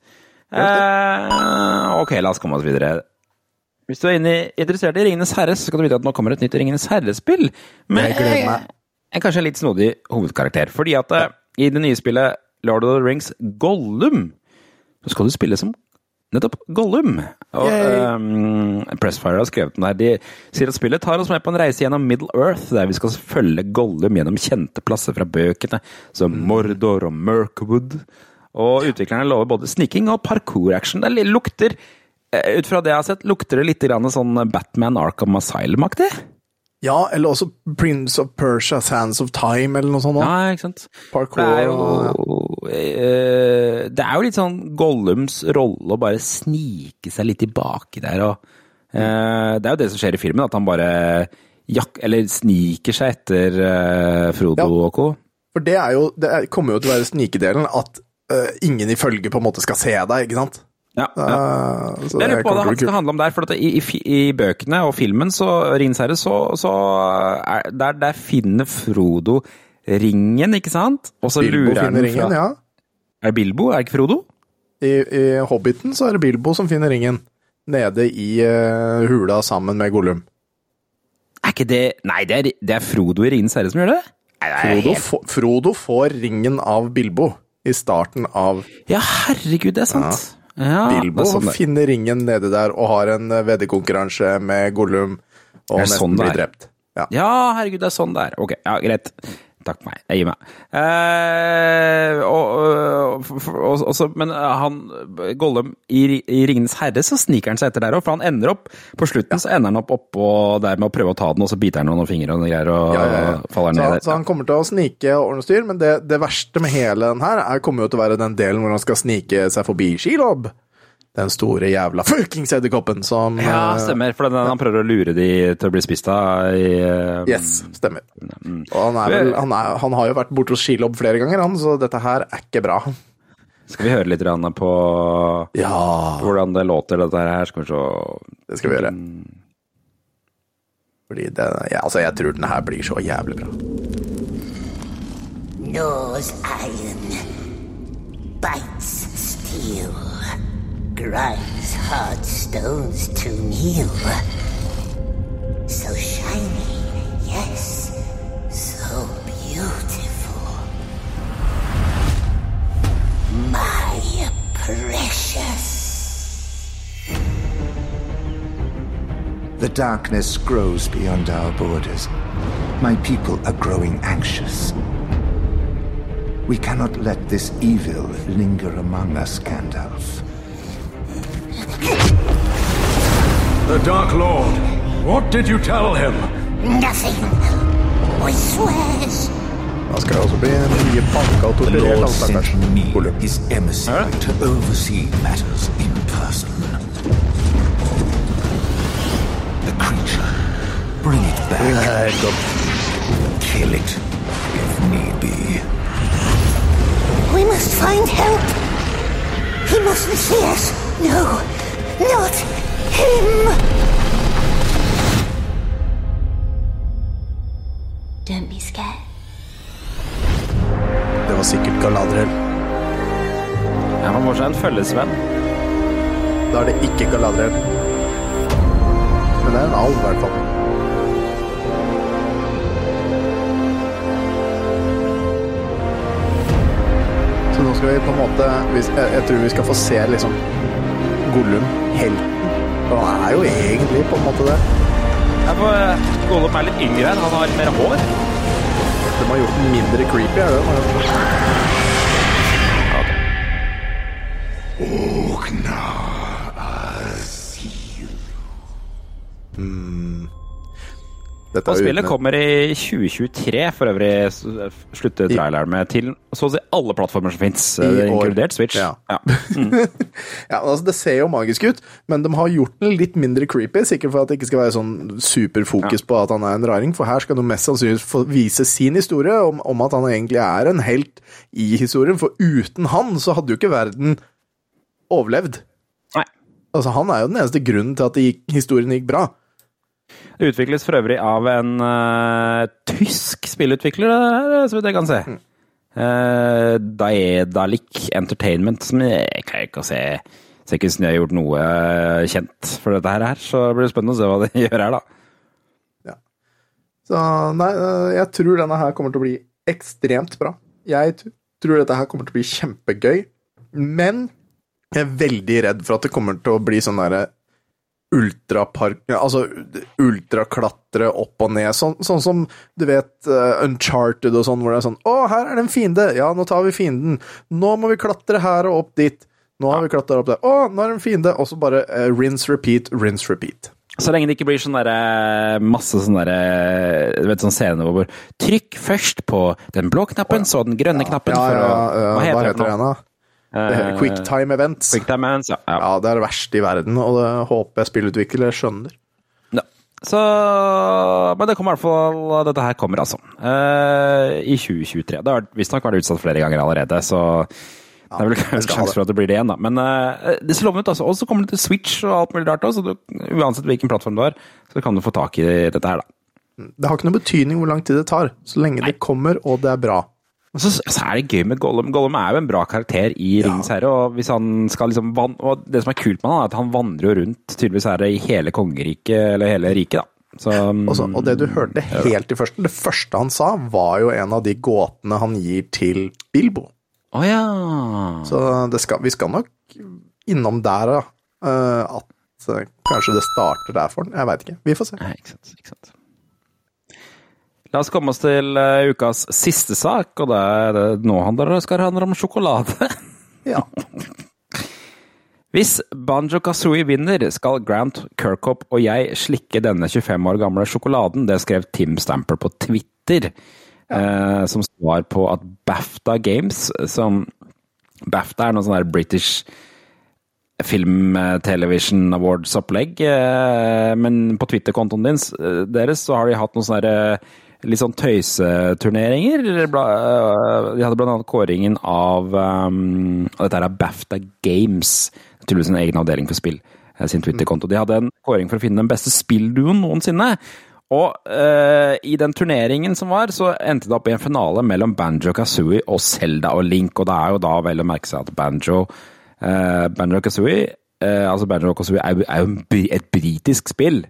Eh, ok, la oss komme oss videre. Hvis du er interessert i Ringenes herre, så skal du vite at nå kommer et nytt Ringenes herre-spill. Men Jeg gleder meg. en kanskje en litt snodig hovedkarakter. Fordi at ja. i det nye spillet Lord of the Rings Gollum, så skal du spille som nettopp Gollum. Og um, Pressfire har skrevet den der. De sier at spillet tar oss med på en reise gjennom Middle Earth, der vi skal følge Gollum gjennom kjente plasser fra bøkene, som Mordor og Mirkwood. Og utviklerne lover både sniking og parkour-action. Det lukter, eh, ut fra det jeg har sett, lukter det litt grann sånn Batman Arkham Asylum-aktig. Ja, eller også Prince of Persia, Sands of Time, eller noe sånt. også. Ja, ikke sant? Parkour Det er jo, eh, det er jo litt sånn Gollums rolle å bare snike seg litt tilbake der. Og, eh, det er jo det som skjer i filmen, at han bare jak eller sniker seg etter Frodo Ja. og co. For det jo Det er, kommer jo til å være snikedelen at eh, ingen i følge på en måte skal se deg, ikke sant? Ja, ja. Uh, så Jeg lurer på hva det handler om der. For i, i, i bøkene og filmen, så Ringens herre, så, så er, der, der finner Frodo ringen, ikke sant? Og så Bilbo lurer han fra ringen, ja. Er det Bilbo, er det ikke Frodo? I, I Hobbiten så er det Bilbo som finner ringen. Nede i uh, hula sammen med Gollum. Er ikke det Nei, det er, det er Frodo i Ringens herre som gjør det? Nei, det Frodo, helt- Frodo får ringen av Bilbo i starten av Ja, herregud, det er sant. Ja, Bilbo. er sånn finner ringen nede der og har en eh, veddekonkurranse med Gollum, og nesten sånn blir drept. Ja. Ja, herregud, det er sånn det er. Ok, ja, greit. Takk for meg. Jeg gir meg. Eh, og, og, og, men eh, han Gollum i, i Ringenes herre, så sniker han seg etter der òg. For han ender opp På slutten så ender han opp oppå der med å prøve å ta den, og så biter han noen fingre og greier, og Ja, ja, ja. faller ned så, der. så han kommer til å snike og ordne styr, men det, det verste med hele den her er, kommer jo til å være den delen hvor han skal snike seg forbi Shelob. Den store jævla fuckings edderkoppen som Ja, eh, stemmer. For den, han prøver å lure de til å bli spist av i uh, Yes, stemmer. Mm. Og han, er vel, han, er, han har jo vært borte hos Skilob flere ganger, han, så dette her er ikke bra. Skal vi høre litt på Ja, hvordan det låter, dette her? Skal vi se det skal vi gjøre. Fordi det, ja, altså, jeg tror den her blir så jævlig bra. Nose iron, bites steel, grinds hard stones to meal. So shiny, yes, so beautiful. My precious. The darkness grows beyond our borders. My people are growing anxious. We cannot let this evil linger among us, Gandalf. The Dark Lord. What did you tell him? Nothing. We swears. Da skal det også bli mye banka og The torturert. Lord sent stakkars me his emissary to oversee matters in person. The creature. Bring it back. Kill it, if need be. We must find help. He mustn't see us. No, not him. Don't be scared. Det var sikkert Galadriel. Ja, Man får seg en følgesvenn. Da er det ikke Galadriel. Men det er en alv, i hvert fall. Så nå skal vi på en måte Jeg, jeg tror vi skal få se liksom Gollum, helten. Og han er jo egentlig på en måte det. Jeg får, eh, Gollum er litt yngre her. Han har mer hår. De har gjort den mindre creepy, er det det? Mm. Dette Og spillet kommer i 2023, for øvrig slutter traileren med, til så å si alle plattformer som fins, inkludert Switch. Ja. Ja. Ja, altså Det ser jo magisk ut, men de har gjort den litt mindre creepy. Sikkert for at det ikke skal være sånn superfokus på at han er en raring. For her skal du mest sannsynlig få vise sin historie om, om at han egentlig er en helt i historien. For uten han så hadde jo ikke verden overlevd. Nei. Altså Han er jo den eneste grunnen til at det gikk, historien gikk bra. Det utvikles for øvrig av en uh, tysk spillutvikler, det her, så vidt jeg kan se. Mm. Uh, Daedalic Entertainment, som jeg kan ikke se Ser ikke ut som de har gjort noe eh, kjent for dette her, så det blir spennende å se hva de gjør her, da. Så nei, jeg tror denne her kommer til å bli ekstremt bra. Jeg tror dette her kommer til å bli kjempegøy, men jeg er veldig redd for at det kommer til å bli sånn derre ultrapark... Altså ultraklatre opp og ned, sånn, sånn som du vet øh, Uncharted og sånn, hvor det er sånn Å, her er det en fiende! Ja, nå tar vi fienden. Nå må vi klatre her og opp dit. Nå har vi klatra opp der. Å, nå er det en fiende! Og så bare uh, rinse, repeat, rinse, repeat. Så lenge det ikke blir sånn derre masse sånn derre Du vet sånn scene hvor Trykk først på den blå knappen, så den grønne knappen Ja, for ja, å ja, Hva heter det det nå? igjen, da? Quicktime events. Quicktime events, ja. ja. Ja, det er det verste i verden, og det håper jeg spillutviklere skjønner. Ja. Så Men det kommer i hvert fall Dette her kommer, altså. Uh, I 2023. Det har visstnok vært utsatt flere ganger allerede, så det er vel kanskje skal sjanse for at det blir det igjen, da. Men uh, det ser lovende ut, altså. Og så kommer det til Switch og alt mulig rart så du, uansett hvilken plattform du har, så kan du få tak i dette her, da. Det har ikke noe betydning hvor lang tid det tar, så lenge det kommer og det er bra. Og så, så er det gøy med Gollum. Gollum er jo en bra karakter i Ringens herre. Og hvis han skal liksom og det som er kult med han, er at han vandrer jo rundt tydeligvis er det i hele kongeriket, eller hele riket, da. Så, Og, så, og det du hørte helt i første, det første han sa, var jo en av de gåtene han gir til Bilbo. Oh, ja. Så det skal, vi skal nok innom der, da. eh, at eh, kanskje det starter der for han. Jeg veit ikke. Vi får se. Nei, ikke sant. Ikke sant. La oss komme oss til eh, ukas siste sak, og det er det nå handler, skal det handle om sjokolade. Ja. Hvis Banjo Kazooie vinner, skal Grant Kirkhope og jeg slikke denne 25 år gamle sjokoladen. Det skrev Tim Stamper på Twitter, eh, som svar på at BAFTA Games, som BAFTA er noe sånn der British Film eh, Television Awards-opplegg, eh, men på Twitter-kontoen eh, deres så har de hatt noen sånne der, eh, litt sånn tøyseturneringer. Eh, De hadde blant annet kåringen av um, og Dette er BAFTA Games, tydeligvis en egen avdeling for spill, eh, sin Twitter-konto. De hadde en kåring for å finne den beste spillduoen noensinne. Og uh, i den turneringen som var, så endte det opp i en finale mellom Banjo Kazooie og Zelda og Link, og det er jo da vel å merke seg at Banjo uh, Banjo Kazooie uh, altså Banjo Kazooie er, jo- et britisk spill.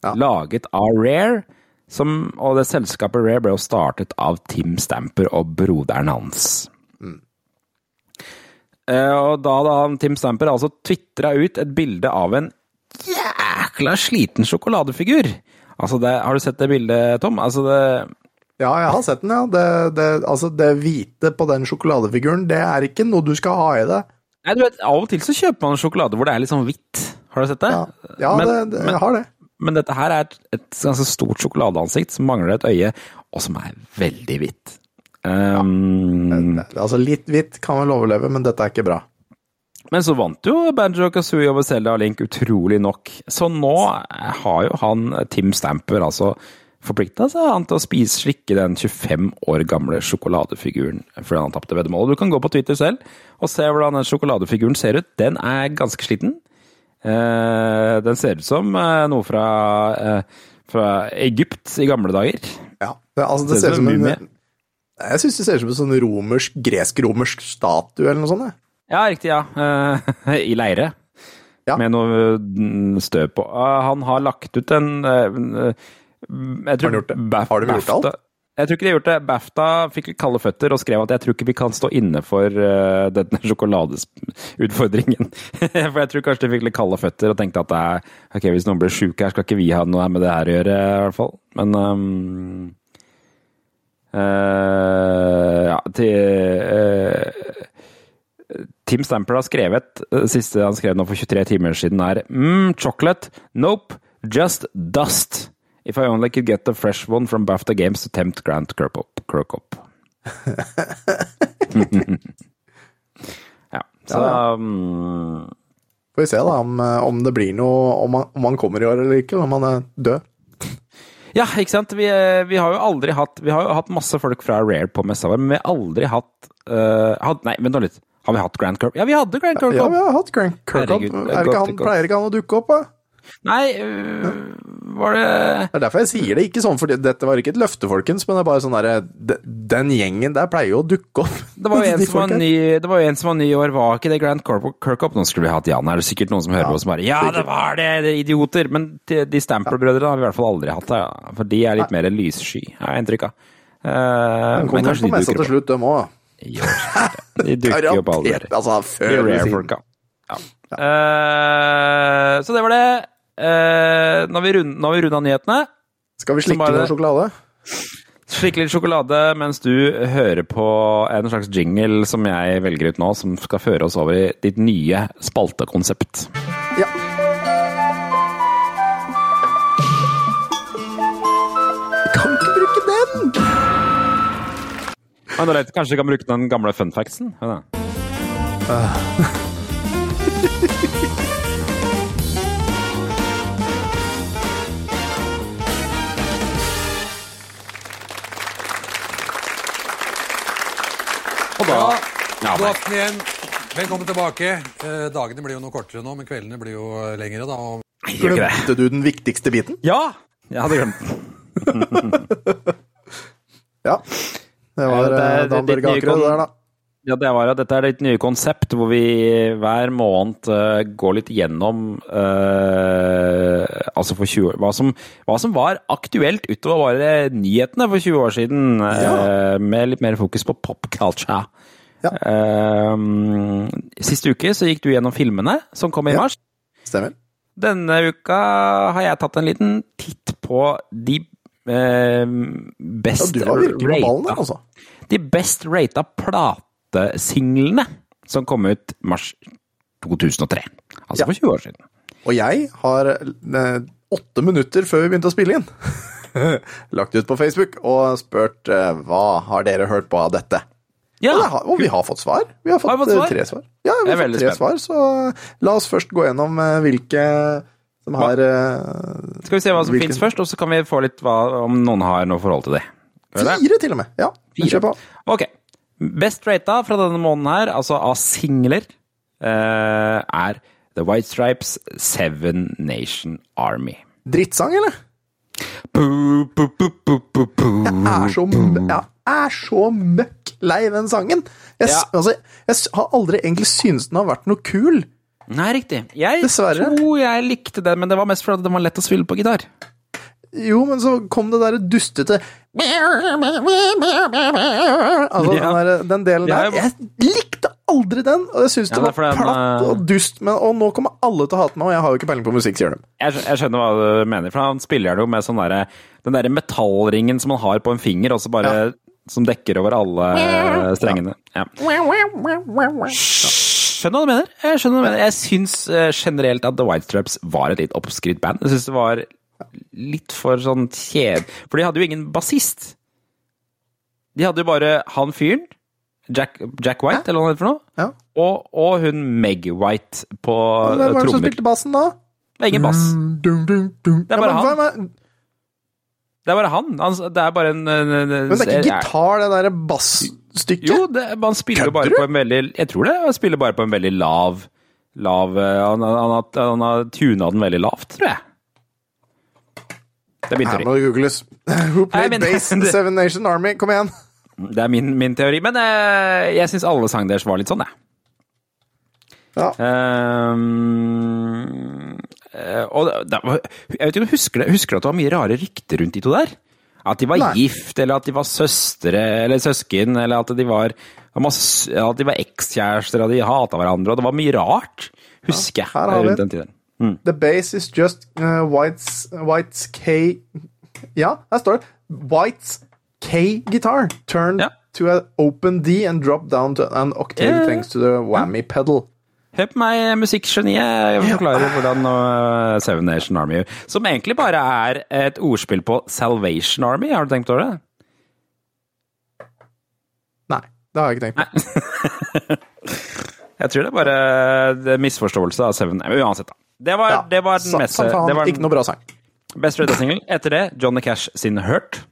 Ja. Laget av Rare, som, og det selskapet Rare ble jo startet av Tim Stamper og broderen hans. Mm. og da da Tim Stamper altså tvitra ut et bilde av en jækla sliten sjokoladefigur. Altså det, har du sett det bildet, Tom? Altså det Ja, jeg har sett den, ja. Det, det, altså, det hvite på den sjokoladefiguren, det er ikke noe du skal ha i det. Nei, du vet, Av og til så kjøper man sjokolade hvor det er litt sånn hvitt. Har du sett det? Ja, ja Men- det, det, jeg har det. Men dette her er et, et ganske stort sjokoladeansikt som mangler et øye, og som er veldig hvitt. Um, Altså, litt hvitt kan vel overleve, men dette er ikke bra. Men så vant jo Banjo Kazooie over Zelda og Link utrolig nok. Så nå har jo han Tim Stamper altså forplikta seg han til å spise slikke den 25 år gamle sjokoladefiguren fordi han tapte veddemålet. Du kan gå på Twitter selv og se hvordan den sjokoladefiguren ser ut. Den er ganske sliten. Eh, den ser ut som eh, noe fra, eh, fra Egypt i gamle dager. Ja, det, altså, det Ser ser ut som som en Jeg syns det ser ut som en sånn romersk, gresk-romersk statue eller noe sånt. jeg. Ja, riktig, ja. I leire. Ja. Med noe mm, støv på. Eh, han har lagt ut en jeg tror Har han gjort det? Har de gjort alt? Jeg tror ikke de har gjort det. BAFTA fikk kalde føtter og skrev at jeg tror ikke vi kan stå inne for uh, denne sjokoladesutfordringen. for jeg tror kanskje de fikk litt kalde føtter og tenkte at er, ok, hvis noen blir sjuke her, skal ikke vi ha noe med det her å gjøre, i hvert fall. Men um, uh, ja, til uh, Tim Stamper har skrevet, det siste han skrev nå for 23 timer siden, er mm, chocolate, nope, just dust. If I only could get a fresh one from BAFTA Games to tempt Grant Kirkhope. ja, så um, Får vi se da om, om det blir noe om han, om han kommer i år eller ikke, om han er død. Ja, ikke sant. Vi, vi, har jo aldri hatt Vi har jo hatt masse folk fra Rare på messa vår, men vi har aldri hatt, uh, hatt Nei, vent nå litt. Har vi hatt Grant Kirkhope? Ja, vi hadde Grant Kirkhope. Ja, vi har hatt. Er ikke han, pleier ikke han å dukke opp, da? Nei, øh, var det Det er derfor jeg sier det. Ikke sånn, for dette var ikke et løfte, folkens, men det er bare sånn derre Den gjengen der pleier jo å dukke opp. Det var jo en, som var, ny, det var, en som var ny i år, var ikke det Grant Kirkup? Nå skulle vi hatt Jan her, det er sikkert noen som hører ja, på som bare Ja, det var det! det er idioter! Men de, de Stamper-brødrene har vi i hvert fall aldri hatt, ja. for de er litt mer lyssky, har jeg inntrykk av. Uh, men kommer kanskje på opp. til slutt, dem òg. De dukker jo opp aldri. Altså, før de rare-folka. Ja. Uh, så det var det. Uh, nå har vi runda nyhetene. Skal vi slikke noe sjokolade? Slikke litt sjokolade mens du hører på en slags jingle som jeg velger ut nå, som skal føre oss over i ditt nye spaltekonsept. Ja. Kan ikke bruke den! Men det Kanskje vi kan bruke den gamle funfactsen? Ja, uh. ja, God aften igjen. Velkommen tilbake. Eh, dagene blir jo noe kortere nå, men kveldene blir jo lengre. da. Og... Glemte du den viktigste biten? Ja! Jeg hadde glemt den. ja. Det var ja, det, Dan Børge Akerød der, da. Ja, det var det. Dette er ditt nye konsept hvor vi hver måned uh, går litt gjennom uh, altså for 20 år, hva, som, hva som var aktuelt utover bare nyhetene for 20 år siden, uh, ja. med litt mer fokus på pop culture. Ja. siste uke så gikk du gjennom filmene som kom i ja. mars. Stemmer. Denne uka har jeg tatt en liten titt på de best ja, du var virkelig ballen altså. De best rata platesinglene som kom ut mars 2003. Altså ja. for 20 år siden. Og jeg har eh, åtte minutter før vi begynte å spille inn, lagt ut på Facebook og spurt eh, hva har dere hørt på av dette. Ja. Og, har, og, vi har fått svar. Vi har fått, har fått svar? tre svar. Ja, vi har fått tre svar, så la oss først gå gjennom eh, hvilke som har Skal vi se hva som hvilke... fins først, og så kan vi få litt hva, om noen har noe forhold til det. Fire, til og med. Ja, kjør på. Ok. Best rata fra denne måneden her, altså av singler, er The White Stripes Seven Nation Army. Drittsang, eller? Er så, jeg er så møkk lei den sangen. Jeg, ja. altså, jeg har aldri egentlig syntes den har vært noe kul. Nei, riktig. Jeg Dessverre. tror jeg likte den, men det var mest fordi den var lett å spille på gitar. Jo, men så kom det derre dustete Altså, ja. den, der, den, delen der Jeg likte aldri den! Og jeg syns ja, det var platt den, og eh, dust. Men, og nå kommer alle til å hate meg, og jeg har jo ikke peiling på musikk, sier de. Jeg, jeg, skjønner hva du mener, for han spiller jo med sånn der, den derre metallringen som han har på en finger, og så bare ja. Som dekker over alle strengene. Ja. Skjønner hva du mener. Jeg skjønner hva du mener. Jeg syns eh, generelt at The White Straps var et litt oppskrytt band. Jeg syns det var litt for sånn kjed... For de hadde jo ingen bassist. De hadde jo bare han fyren, Jack, Jack White, Hæ? eller hva det heter for noe, ja. og, og, hun Meg White på trommer. Hvem var det som spilte bassen da? Ingen bass. Det er bare han. Det er bare han. Det er bare en, en, en Men det er ikke gitar, det derre bassstykket? Jo, det, man spiller bare på en veldig Jeg tror det. Han spiller bare på en veldig lav lav eh, Han, han, han, han har tuna den veldig lavt, tror jeg. Det er min teori. Her må det googles. Who played Nei, base in the Seven Nation Army? Kom igjen! Det er min, min teori, men uh, jeg syns alle sangene deres var litt sånn, jeg. Ja. Um, og da, jeg vet ikke om du husker det, husker at det var mye rare rykter rundt de to der? At de var Nei. gift, eller at de var søstre eller søsken, eller at de var, at de var ekskjærester, og de hata hverandre, og det var mye rart, husker jeg, rundt den tiden. Mm. The base is just uh, White's, White's K Ja, her står det. White's K-guitar Turn Ja. to an open D and drop down to an octave Ja. thanks to the whammy pedal. Hør på meg, musikkgeniet. Jeg forklarer hvordan uh, Seven Nation Army Som egentlig bare er et ordspill på Salvation Army, har du tenkt over det? Nei, det har jeg ikke tenkt på. Jeg tror det er bare en misforståelse av Seven Men Uansett, da. Det var, Ja, det var den mest det Ikke noe bra sang. best rata single. Etter det, Johnny Cash sin Hurt.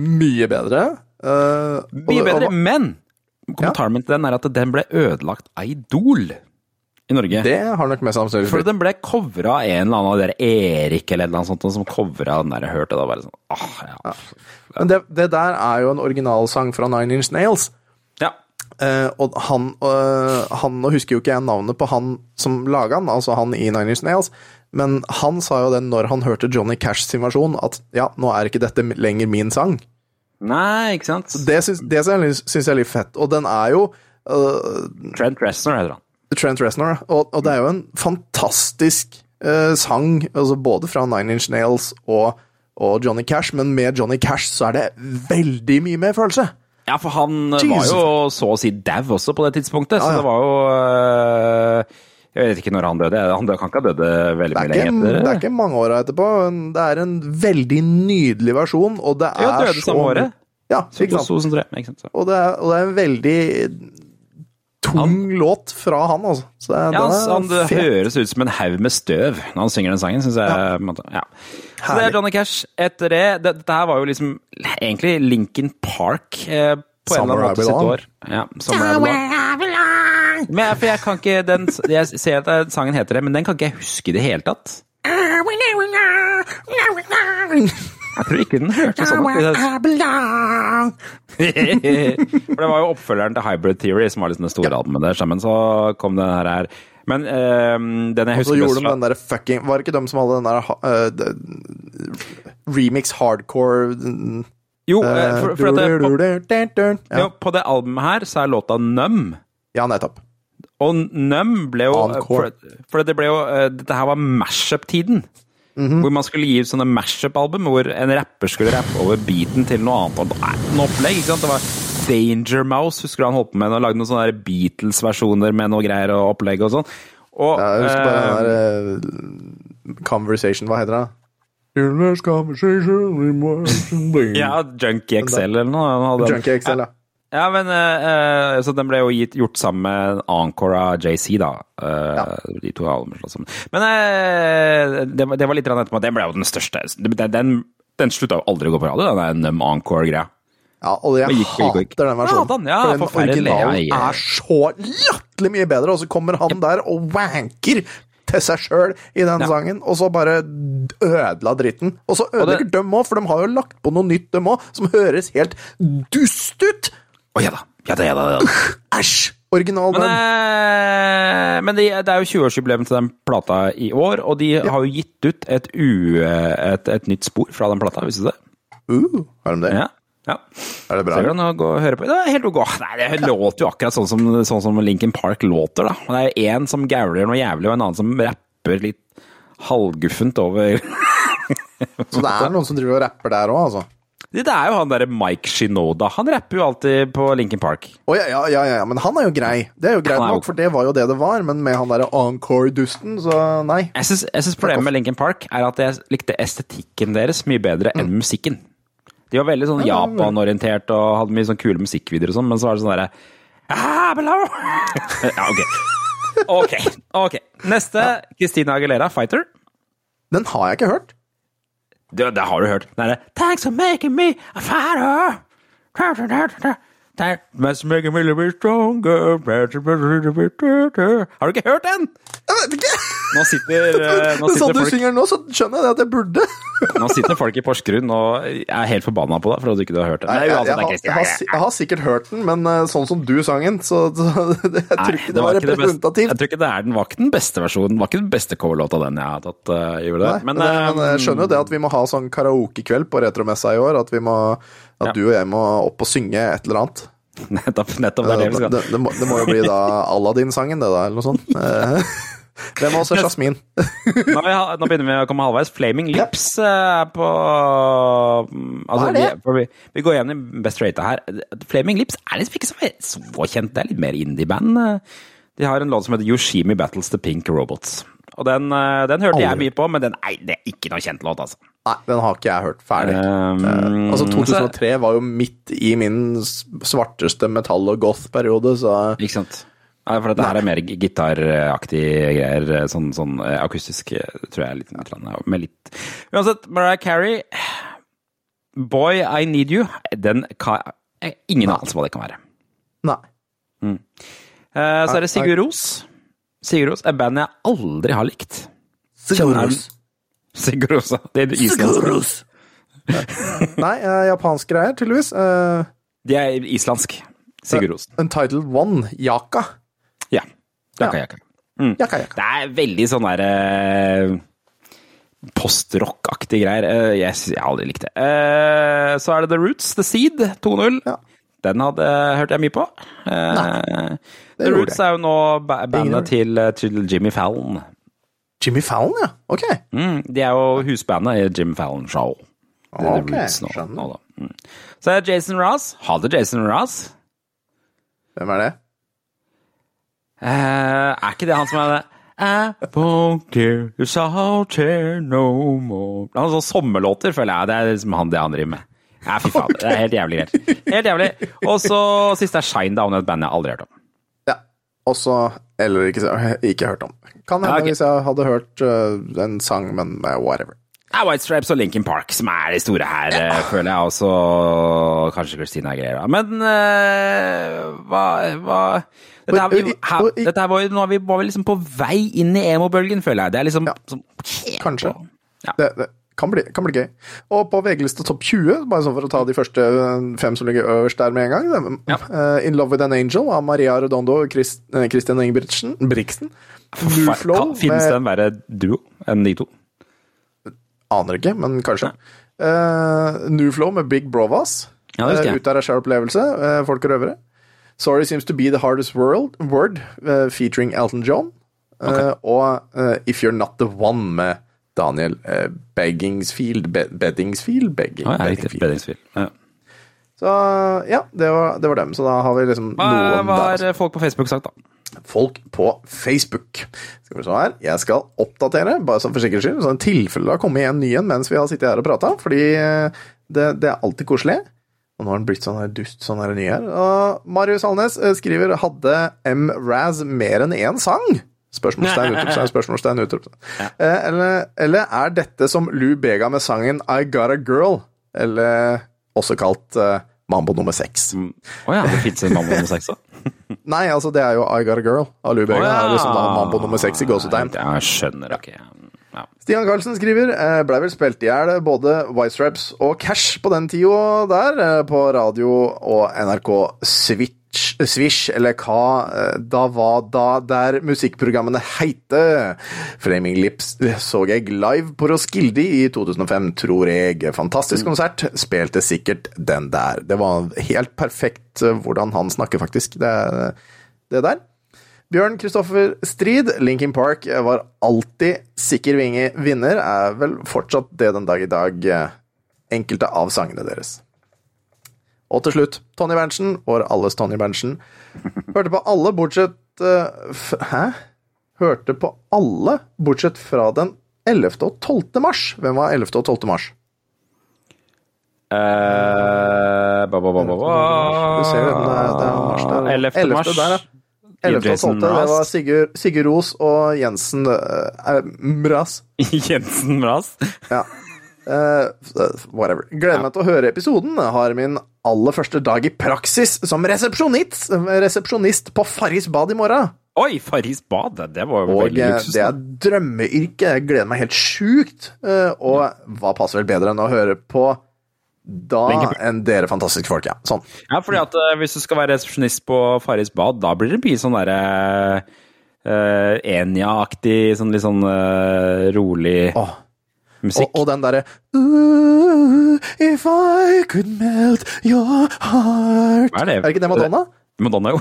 Mye bedre. Uh, og- Mye og- bedre, men kommentaren min til den er at den ble ødelagt av Idol i Norge. Det har nok mest sannsynlig For den ble covra av en eller annen av dere Erik eller noe sånt, som covra den der jeg hørte. da bare sånn ah, ja. Men det, det der er jo en originalsang fra Nine Inch Nails. ja. Uh, og han, uh, han Nå husker jo ikke jeg navnet på han som laga den, altså han i Nine Inch Nails, men han sa jo det når han hørte Johnny Cash sin versjon, at ja, nå er ikke dette lenger min sang. Nei, ikke sant? Det syns, jeg er litt fett. Og den er jo uh, Trent Reznor heter han. Trent Reznor, og, og det er jo en fantastisk uh, sang, altså både fra Nine Inch Nails og, og Johnny Cash, men med Johnny Cash så er det veldig mye mer følelse. Ja, for han var jo så å si dau også på det tidspunktet, så Ja, ja. det var jo øh, Jeg vet ikke når han døde. Han kan ikke ha dødd veldig er, mye lenger lenge etter. det er ikke mange åra etterpå. Det er en veldig nydelig versjon, og det er Ja, døde så samme året. Ja, ikke sant? 2003, ikke sant? Og det, er, og det er en veldig tung låt fra han, altså. Så det, Ja, den han, er han, høres ut som en haug med støv når han synger den sangen, syns jeg. Ja. Ja. Så det er Johnny Cash. Etter det det- Dette her var jo liksom egentlig Lincoln Park eh, på en eller annen måte sitt år. Ja, Summer I. Men jeg, for jeg kan ikke den, Jeg ser at sangen heter det, men den kan ikke jeg huske i det hele tatt. Jeg tror ikke den hørtes sånn ut. For det var jo oppfølgeren til Hybrid Theory, som var liksom det store albumet der sammen. Så kom den her. her. Men eh, den jeg Og så gjorde best de den derre fucking Var det ikke dem som hadde den der uh, remix hardcore mm, Jo, uh, for, for at det, på, ja. jo, på det albumet her så er låta Numb. Ja, nettopp. Og Num ble jo Encore. For, for det ble jo eh, Dette her var mashup-tiden. Mhm. Hvor man skulle gi ut sånne mashup-album hvor en rapper skulle rappe over beaten til noe annet. Noe opplegg, ikke sant? Det var Danger Mouse, husker du han holdt på med og lagde noen sånne Beatles-versjoner med noe greier og opplegg og sånn. Og, Ja, jeg husker bare eh, den der uh, Conversation, hva heter det? In this conversation reminds me. ja, Junkie XL eller noe. Junkie XL, ja. Ja, men eh, Så den ble jo gitt, gjort sammen med Encore av JC, da. Eh, De to albumene slått sammen. Men uh, det, det var litt etterpå. Den ble jo den største. Den, den, den slutta jo aldri å gå på radio, den Numb Encore-greia. Ja, og jeg gikk, hater gikk. den versjonen. Ja, den, ja, for den originalen Ja, ja. er så latterlig mye bedre, og så kommer han der og wanker til seg sjøl i den Ja. sangen, og så bare ødela dritten. Og så ødelegger det- dem òg, for de har jo lagt på noe nytt, dem òg, som høres helt dust ut! Å ja da. Ja da, ja da. Ja, da. Æsj! Original Men, eh, men det, det er jo 20-årsjubileum til den plata i år, og de har jo gitt ut et, u, et, et nytt spor fra den plata, visste du det? Uh, har de det? Ja. ja. Er det bra? Ser du kan du gå og høre på. Det er helt ok. Nei, det låter jo akkurat sånn som, sånn som Linkin Park låter, da. Det er jo én som gauler noe jævlig, og en annen som rapper litt halvguffent over Så det er noen som driver og rapper der òg, altså? Det er jo han derre Mike Shinoda. Han rapper jo alltid på Linkin Park. Oh, ja, ja, ja, ja, men han er jo grei. Det er jo greit nok, for det var jo det det var, men med han derre encore-dusten, så nei. Jeg syns, problemet med Linkin Park er at jeg likte estetikken deres mye bedre enn musikken. De var veldig sånn Japan-orientert og hadde mye sånn kule musikkvideoer og sånn, men så var det sånn derre ah. Ja, ok. Ok. ok. Neste, Christina Aguilera, Fighter. Den har jeg ikke hørt. Det, det har du hørt. Det er det Thanks for making me a fighter. That's making me a little bit stronger. Har du ikke hørt den? Jeg! Nå sitter, eh, nå sitter sånn du folk synger nå, så skjønner jeg det at jeg burde. Nå sitter folk i Porsgrunn og er helt forbanna på deg for at du ikke har hørt det. Nei, jeg, jeg, jeg, har, jeg, har, jeg har sikkert hørt den, men eh, sånn som du sang den, så, så det, jeg tror ikke det var representativt. Jeg tror ikke det er den var ikke den beste versjonen. Var ikke den beste coverlåta den jeg har tatt. uh. Nei, men, det, men jeg skjønner jo det at vi må ha sånn karaokekveld på Retromessa i år. At, vi må, at Ja. du og jeg må opp og synge et eller annet. nettopp, nettopp det er det vi skal. det, det, må, det må jo bli da Aladdin-sangen, det da, eller noe sånt. Eh, Hvem oss er Jasmin? Nå, vi, nå begynner vi å komme halvveis. Flaming Lips eh, er på mm, altså, Hva er det? Vi, vi, går igjen i Best Rata her. Flaming Lips er liksom ikke så, så kjent. Det er litt mer indie-band. De har en låt som heter Yoshimi Battles the Pink Robots. Og den, eh, den hørte jeg mye på, men den, nei, det er ikke noe kjent låt, altså. Nei, den har ikke jeg hørt ferdig. Um, uh, altså 2003 var jo midt i min svarteste metall- og goth-periode, så Ikke sant? Nei, for dette her er mer gitaraktig greier. Sånn, sånn eh, akustisk, eh, tror jeg. Litt, litt, med litt. Uansett, Mariah Carey, 'Boy I Need You', den kan Ingen anelse hva det kan være. nei. Eh, så er det Sigurd Ros. Sigurd Ros er band jeg aldri har likt. Sigurd Ros. Sigurd Ros. Det er islandsk. Nei, japanske japansk greier, tydeligvis. Uh, De er islandsk. Sigurd Ros. Untitled One, Yaka. Ja. jakka Ja. Mm. Jaka. Det er veldig sånn derre postrock-aktig greier. Eh, Jeg, jeg har aldri likt det. Eh, Så er det The Roots, The Seed, 2-0. Ja. Den hadde hørte jeg mye på. Eh, The Roots er jo nå bandet til, eh, til Jimmy Fallon. Jimmy Fallon, ja. Ok. Mm, de er jo husbandet i Jim Fallon Show. Det er Ok, Roots nå, skjønner. nå. Mm. Så er det Jason Ross. Hadde Jason Ross. Hvem er det? Eh, er ikke det han som er det I won't care you I'll care no more Han har sånne sommerlåter, føler jeg. Det er liksom han det han driver med. Ja, fy faen. Det er helt jævlig greit. Helt jævlig. Og så siste er Shine Down, et band jeg aldri har hørt om. Ja. Også Eller ikke, ikke hørt om. Kan hende Ja, okay. hvis jeg hadde hørt uh, en sang, men uh, whatever. Det er White Stripes og Linkin Park som er de store her, ja. føler jeg. Også kanskje Christina Aguilera. Men uh, hva, hva dette, her, vi, her, dette her var nå vi, var vi liksom på vei inn i emo-bølgen, føler jeg. Det er liksom som, Kanskje. Ja. Det, det kan, bli, kan bli gøy. Og på VG-lista topp 20, bare sånn for å ta de første eh, fem som ligger øverst der med en gang Ja. uh, In Love With An Angel av Maria Redondo og Christ, uh, Christian Ingebrigtsen. Briksen. Finnes det en verre duo enn de to? Aner ikke, men kanskje. Uh, New Flow med Big Brovas. Ja, jeg. Eh, ut av sjæl-opplevelse. Uh, folk og røvere. Sorry Seems To Be The Hardest World, Word uh, featuring Elton John. Okay. og eh, If You're Not The One med Daniel eh, Beggingsfield Be Beddingsfield? Begging, Ja, jeg likte Beddingfield. Beddingsfield. Ja. Så ja, det var, det var dem. Så da har vi liksom Hva, noen hva har altså. folk på Facebook sagt, da? Folk på Facebook. Skal vi se her. Jeg skal oppdatere, bare sånn for sikkerhets skyld, så i tilfelle det har kommet en ny en mens vi har sittet her og prata, fordi eh, det, det er alltid koselig. Og nå har den blitt sånn her dust, sånn her ny her. Og Marius Alnes eh, skriver hadde M. Raz mer enn én sang? Spørsmålstegn, utropstegn, spørsmålstegn, utropstegn. Ja. eller, eller er dette som Lou Bega med sangen I Got a Girl? Eller også kalt uh, Mambo nummer seks. Å ja, det fins en Mambo nummer seks òg? Nei, altså det er jo I Got a Girl av Lou Bega. Det er liksom da Mambo nummer seks i gåsetegn. Jeg skjønner ok. Ja. Stian Carlsen skriver eh, blei vel spilt i hjel både White Stripes og Cash på den tida der, eh, på radio og NRK Switch, Swish, eller hva eh, da var da der musikkprogrammene heite. Flaming Lips så jeg live på Roskilde i 2005, tror jeg. Fantastisk konsert. Spilte sikkert den der. Det var helt perfekt eh, hvordan han snakker, faktisk. Det, det der. Bjørn Kristoffer Strid, Linkin Park var alltid sikker vinner, er vel fortsatt det den dag i dag, eh, enkelte av sangene deres. Og til slutt, Tonje Berntsen, vår alles Tonje Berntsen, hørte på alle bortsett uh, Hæ? Hørte på alle bortsett fra den 11. og 12. mars. Hvem var 11. og 12. mars? Uh, ba, ba, ba. Du ser jo, den det er mars der. 11. mars. Der, ja. 11. og 12. Det var. Sigurd, Sigurd Ros og Jensen uh, Mraz. Jensen Mraz. Ja. Eh, whatever. Gleder meg til å høre episoden. Har min aller første dag i praksis som resepsjonist, resepsjonist på Farris bad i morgen. Oi, Farris bad! Det- var jo Og veldig luksus. det er drømmeyrke. Jeg gleder meg helt sjukt. Uh, Og hva passer vel bedre enn å høre på da enn dere fantastiske folk, ja. Sånn. Ja, fordi at uh, hvis du skal være resepsjonist på Farris bad, da blir det mye sånn derre uh, Enya-aktig, sånn litt sånn rolig Åh. Musikk. Og, og den derre If I could melt your heart Hva er det? Er det ikke det Madonna? Madonna, jo.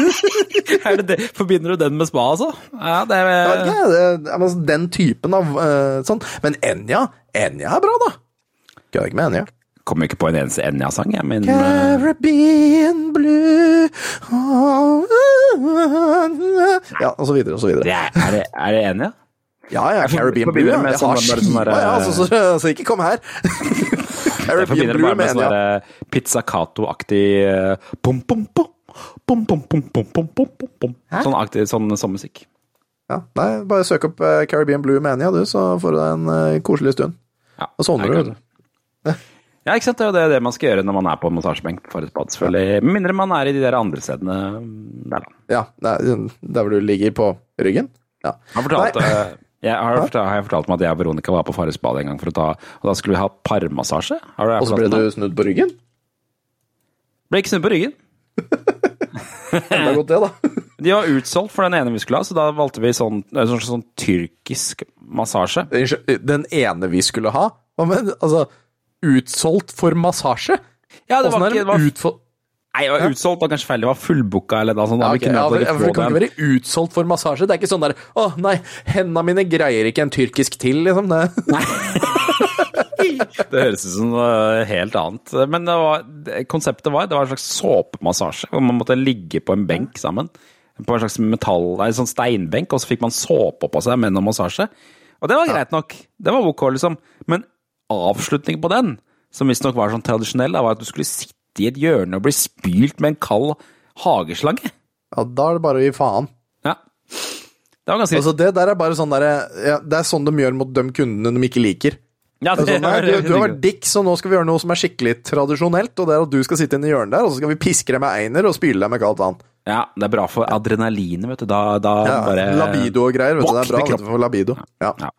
er det det? Forbinder du den med spa, altså? Ja, det er Ja, det, er altså den typen av eh, sånn. Men Enya, Enya er bra, da. Gøy med Enya. Kommer ikke på en eneste Enya-sang, jeg, men eh, Caribbean blue Ja, og så videre og så det videre. er, er, det, er det Enya? Ja, ja, Caribbean Blue. Jeg, jeg har skiva, ja, altså, så, så ikke kom her! Caribbean Blue, bare med sånn ja. Pizza Cato-aktig Sånn, aktig, sånn, sånn musikk. Ja, nei, bare søk opp Caribbean Blue Mania, du, så får du deg en uh, koselig stund. Ja, og sovner du. Ja, ikke sant. Det er jo det man skal gjøre når man er på massasjebenk for et bad, selvfølgelig. Med mindre man er i de der andre stedene der, da. Ja, der hvor du ligger på ryggen? Ja. Han fortalte jeg har, fortalt, har jeg fortalt meg at jeg og Veronica var på Farris bad en gang for å ta Og da skulle vi ha parmassasje? Har du Og så ble du snudd på ryggen? Ble ikke snudd på ryggen. Enda godt det, da. De var utsolgt for den ene vi skulle ha, så da valgte vi sånn, en sånn, sånn tyrkisk massasje. Den ene vi skulle ha? Hva med, altså, utsolgt for massasje? Ja, det var ikke det var. Nei, det var utsolgt var kanskje feil. Det var fullbooka eller noe sånt. Da vi ja, for, ja, for det kan den. ikke være utsolgt for massasje. Det er ikke sånn der Å, nei, hendene mine greier ikke en tyrkisk til, liksom. Det. Nei. Det høres ut som noe helt annet. Men det var, det, konseptet var det var en slags såpemassasje, hvor man måtte ligge på en benk sammen. På en slags metall, nei, sånn steinbenk, og så fikk man såpe på seg med noe massasje. Og det var greit nok. Det var ok, liksom. Men avslutningen på den, som visstnok var sånn tradisjonell, da, var at du skulle sitte i et hjørne og bli spylt med en kald hageslange. Ja, da er det bare å gi faen. Ja. Det var ganske Altså, det der er bare sånn derre ja, Det er sånn de gjør mot de kundene de ikke liker. ja, Det det sånn, nei, du, du har vært dick, så nå skal vi gjøre noe som er skikkelig tradisjonelt. Og det er at du skal sitte inne i hjørnet der, og så skal vi piske deg med einer og spyle deg med kaldt vann. ja, det er bra for adrenalinet, vet du. Da, da Ja, bare Labido og greier. vet du, Det er bra vet du, for labido. Ja. Ja.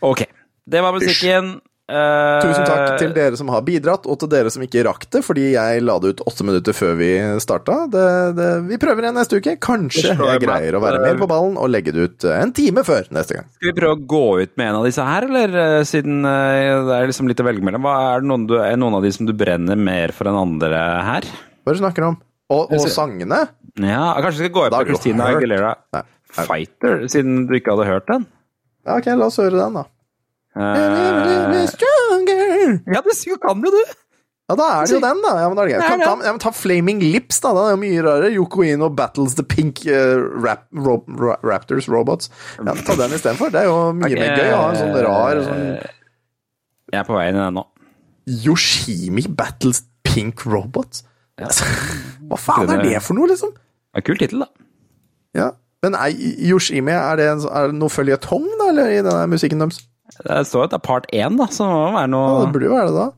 Ok. Det var musikken. Eh, Tusen takk til dere som har bidratt, og til dere som ikke rakk det, fordi jeg la det ut åtte minutter før vi starta. Det, det, vi prøver igjen neste uke. Kanskje jeg greier å være mer på ballen og legge det ut en time før neste gang. Skal vi prøve å gå ut med en av disse her, eller eh, siden eh, det er liksom litt å velge mellom? Hva er, det noen du, er noen av de som du brenner mer for enn andre her? Hva er det du snakker om? Og, og sangene? Ja, Kanskje vi skal gå ut på Christina. Aguilera Nei. Fighter, siden du ikke hadde hørt den? Ja, ok, la oss høre den, da. Eh, Stronger. ja, du kan jo du! Ja, da er det jo den, da. Ja, men da er det greit. Kan ta, ja, men ta Flaming Lips, da. Det er jo mye rarere. Yoko Ino battles the pink uh, rap, ro, ra, Raptors robots. Ja, ta den istedenfor. Det er jo mye okay. mer gøy å ha en sånn rar sånn Jeg er på vei inn i den nå. Yoshimi battles pink robots? Hva faen er det for noe, liksom? Det er en Kul tittel, da. Ja. Men er Yoshimi, er det, en, er det noe føljetong, da, eller, i denne musikken deres? Det står at det er part én, da, så det må være noe Ja, det burde jo være det, da.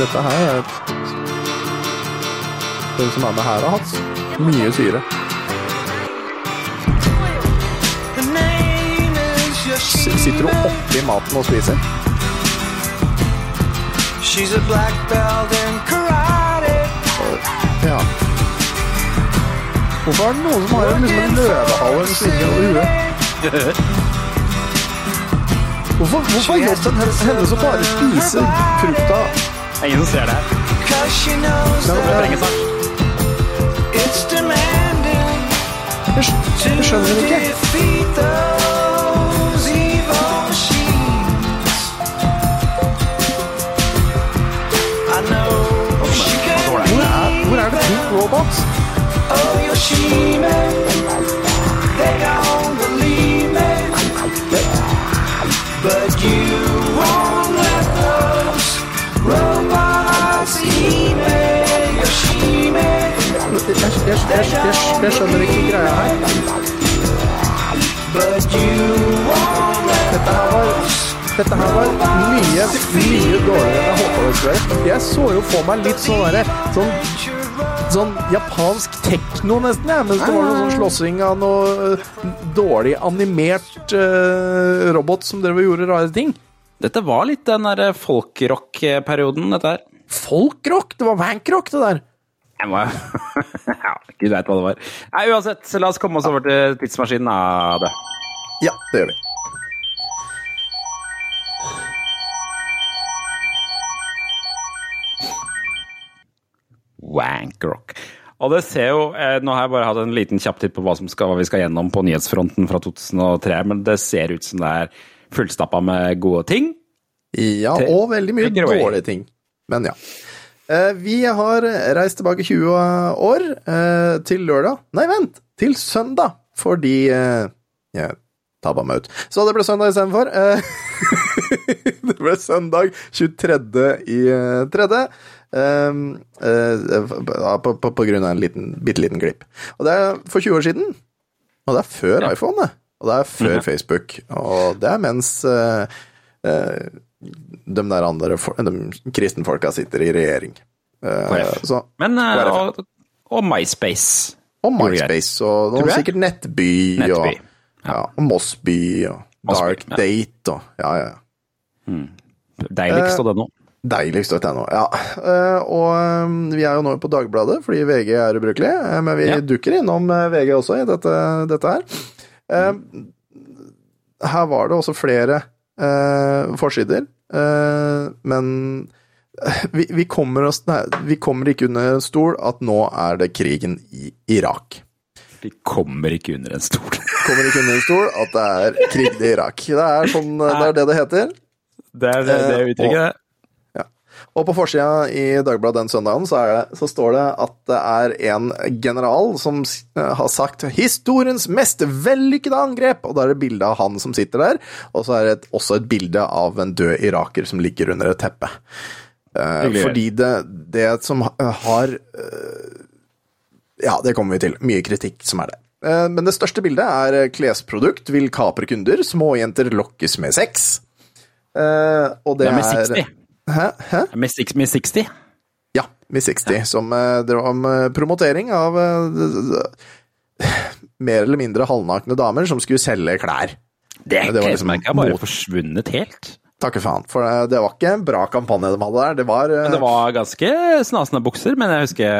Dette her er et Den som er med her, har hatt mye syre. Sitter du oppi maten og spiser? She's a black belt in karate. Ja. Hvorfor er det noen som har en liksom løvehale skyggende over huet? Hvorfor, hvorfor er jobben henne som bare spiser frukta? Ingen som ser det her. Jeg skjønner det ikke. Skjønner ikke greia her. But you won't let Dette her var Dette her var mye, mye dårligere enn jeg håpa det skulle være. Jeg så jo for meg litt sånn derre sånn, sånn japansk tekno, nesten, ja, Mens det var noe sånn slåssing av noe øh, dårlig animert uh, robot som drev og gjorde rare ting. Dette var litt den derre folkrock-perioden, dette her. Folkrock? Det var wankrock, det der. Jeg må Ja, gud veit hva det var. Nei, uansett, la oss komme oss over til tidsmaskinen av det. Ja, det gjør vi. Wankrock. Og det ser jo eh, Nå har jeg bare hatt en liten kjapp titt på hva, som skal, hva vi skal gjennom på nyhetsfronten fra 2003, men det ser ut som det er fullstappa med gode ting. Ja, og veldig mye dårlige ting. Men ja. Eh, Vi har reist tilbake 20 år, eh, til lørdag Nei, vent! Til søndag, fordi Jeg tabba meg ut. Så det ble søndag istedenfor. Det ble søndag 23. i tredje. Um, eh, på, på, på grunn av en liten, bitte liten glipp. Og det er for 20 år siden. Og det er før iPhone, det. Og det er før Mhm. Facebook. Og det er mens uh, uh, de der andre de kristenfolka sitter i regjering. Uh, så, Men og, og MySpace. og MySpace, og noen sikkert Nettby, Nettby. og, ja, og Mossby, og Mossby, Dark ja. Date, og ja, ja. Deiligst av det nå. Deiligst.no. Ja. Eh, og eh, vi er jo nå på Dagbladet fordi VG er ubrukelig, eh, men vi Ja. dukker innom VG også i dette, dette her. Her var det også flere eh, forsider, eh, men vi, vi, kommer oss, nei, vi kommer ikke under en stol at nå er det krigen i Irak. Vi kommer ikke under en stol. Kommer ikke under en stol at det er krig i Irak. Det er, sånn, det, er det det heter. Det er det, det uttrykket. det. Og på forsida i Dagbladet den søndagen så, er det, så står det at det er en general som eh, har sagt 'historiens mest vellykkede angrep', og da er det bilde av han som sitter der, og så er det et, også et bilde av en død iraker som ligger under et teppe. Eh, Hyggelig. fordi det, det som har eh, Ja, det kommer vi til. Mye kritikk som er det. Men det største bildet er klesprodukt vil kapre kunder, småjenter lokkes med sex. Uh, og det er med er 60. Hæ? Hæ? Med, six- med 60? Ja, med 60, som eh, drev om eh, promotering av eh, mer eller mindre halvnakne damer som skulle selge klær. Det, det var liksom har bare mot- forsvunnet helt. Takke faen, for eh, det var ikke en bra kampanje de hadde der. Det var, eh, det var ganske snasende bukser, men jeg husker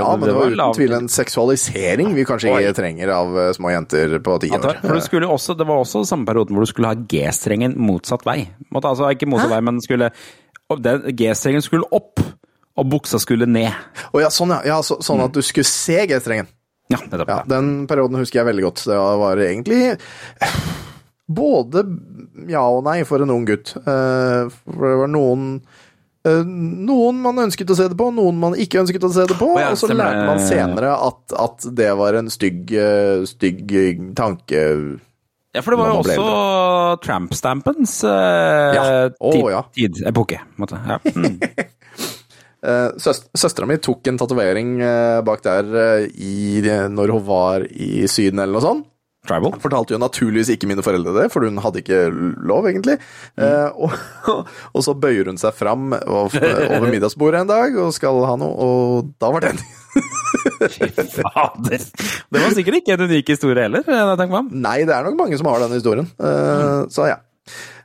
Ja, men det var uten tvil en seksualisering vi kanskje ikke trenger av små jenter på ti år. For også, det var også samme perioden hvor du skulle ha G-strengen motsatt vei. Måtte, altså ikke motsatt vei, men skulle og den G-strengen skulle opp, og buksa skulle ned. Å ja, sånn ja. ja så, sånn at du skulle se G-strengen. Ja, nettopp. Ja, den perioden husker jeg veldig godt. Det var egentlig både ja og nei for en ung gutt. Eh, For det var noen eh, noen man ønsket å se det på, noen man ikke ønsket å se det på. Oh, ja, og så lærte man senere at, at det var en stygg, eh, stygg tanke. Ja, for det var jo også tramp-stampens eh, Ja. oh, tid, ja. tid, epoke. Måte. Ja. Mm. Eh, Søstera mi tok en tatovering eh, bak der eh, i, når hun var i Syden eller noe sånt. Tribal. Fortalte jo naturligvis ikke mine foreldre det, for hun hadde ikke lov, egentlig. Eh, og, og så bøyer hun seg fram over middagsbordet en dag og skal ha noe, og da var det Fader. Det var sikkert ikke en unik historie heller. jeg meg om. Nei, det er nok mange som har den historien. Eh, Så ja.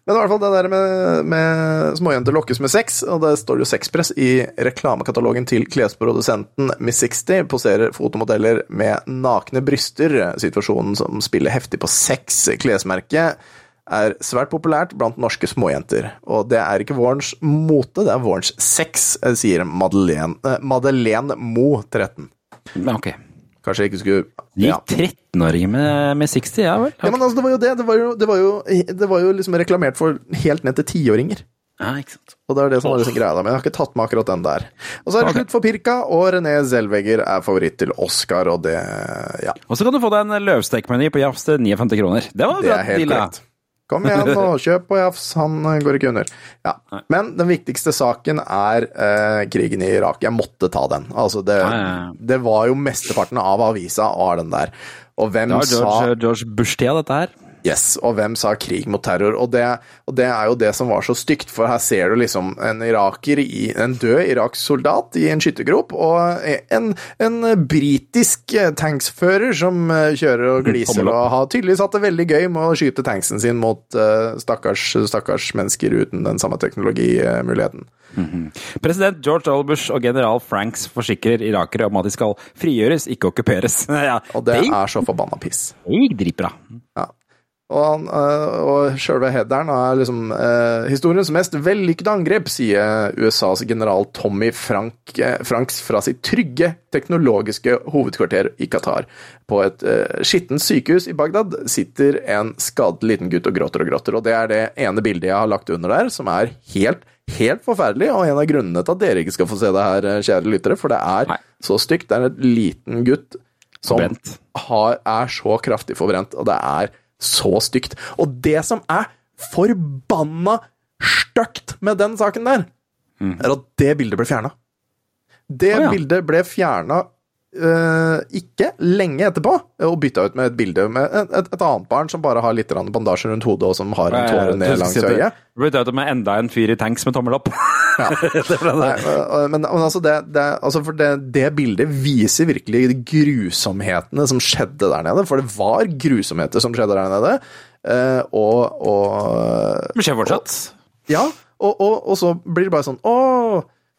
Men i hvert fall det der med, med småjenter lokkes med sex, og det står jo sexpress i reklamekatalogen til klesprodusenten Miss 60, poserer fotomodeller med nakne bryster. Situasjonen som spiller heftig på sex. Klesmerket er svært populært blant norske småjenter, og det er ikke vårens mote, det er vårens sex, sier Madeleine, eh, Madeleine Mo 13. Men ok. Kanskje jeg ikke skulle Gikk 13-åringer med, med 60, ja vel? Ja, men altså, det var jo det. Det var jo, det var jo, det var jo liksom reklamert for helt ned til tiåringer. Ja, ikke sant. Og det er det som var liksom greia da, men jeg har ikke tatt med akkurat den der. Og så er det Ok. slutt for Pirka, og René Zellweger er favoritt til Oscar, og det Ja, Og så kan du få deg en løvstekmeny på Jafs til 59 kroner. Det var bra. det er helt korrekt. Kom igjen og kjøp på Jafs, han eh, går ikke under. Ja. Men den viktigste saken er eh, krigen i Irak. Jeg måtte ta den. Altså, det, det var jo mesteparten av avisa var den der. Og hvem Det var sa George, George Bush-tida, dette her. Yes, og hvem sa krig mot terror? Og det, og det er jo det som var så stygt, for her ser du liksom en iraker i en død iraksk soldat i en skyttergrop, og en, en britisk tanksfører som eh, kjører og gliser og har tydeligvis hatt det veldig gøy med å skyte tanksen sin mot uh, stakkars, stakkars mennesker uten den samme teknologimuligheten. President George Olbush og general Franks forsikrer irakere om at de skal frigjøres, ikke okkuperes. ja, Og det er så forbanna piss. Det dritbra. Ja. Og, han, øh, og sjølve headeren er liksom øh, historiens mest vellykkede angrep, sier USAs general Tommy Frank, eh, Franks fra sitt trygge teknologiske hovedkvarter i Qatar. På et uh, skittent sykehus i Bagdad sitter en skadet liten gutt og gråter og gråter. Og det er det ene bildet jeg har lagt under der, som er helt, helt forferdelig, og en av grunnene til at dere ikke skal få se det her, eh, kjære lyttere, for det er så stygt. Det er en liten gutt som har, er så kraftig forbrent, og det er så stygt. Og det som er forbanna stygt med den saken der, er at det bildet ble fjerna. Det Å, ja. bildet ble fjerna ikke lenge etterpå, og bytta ut med et bilde med et, et, et annet barn som bare har litt bandasje rundt hodet, og som har en tåre ned langs øyet. Bytta ut med enda en fyr i tanks med tommel opp. det det. Nei, men, men altså, det, det, altså for det, det bildet viser virkelig grusomhetene som skjedde der nede. For det var grusomheter som skjedde der nede. Uh, og, og Men skjer fortsatt. Ja, og, og, og så blir det bare sånn Å,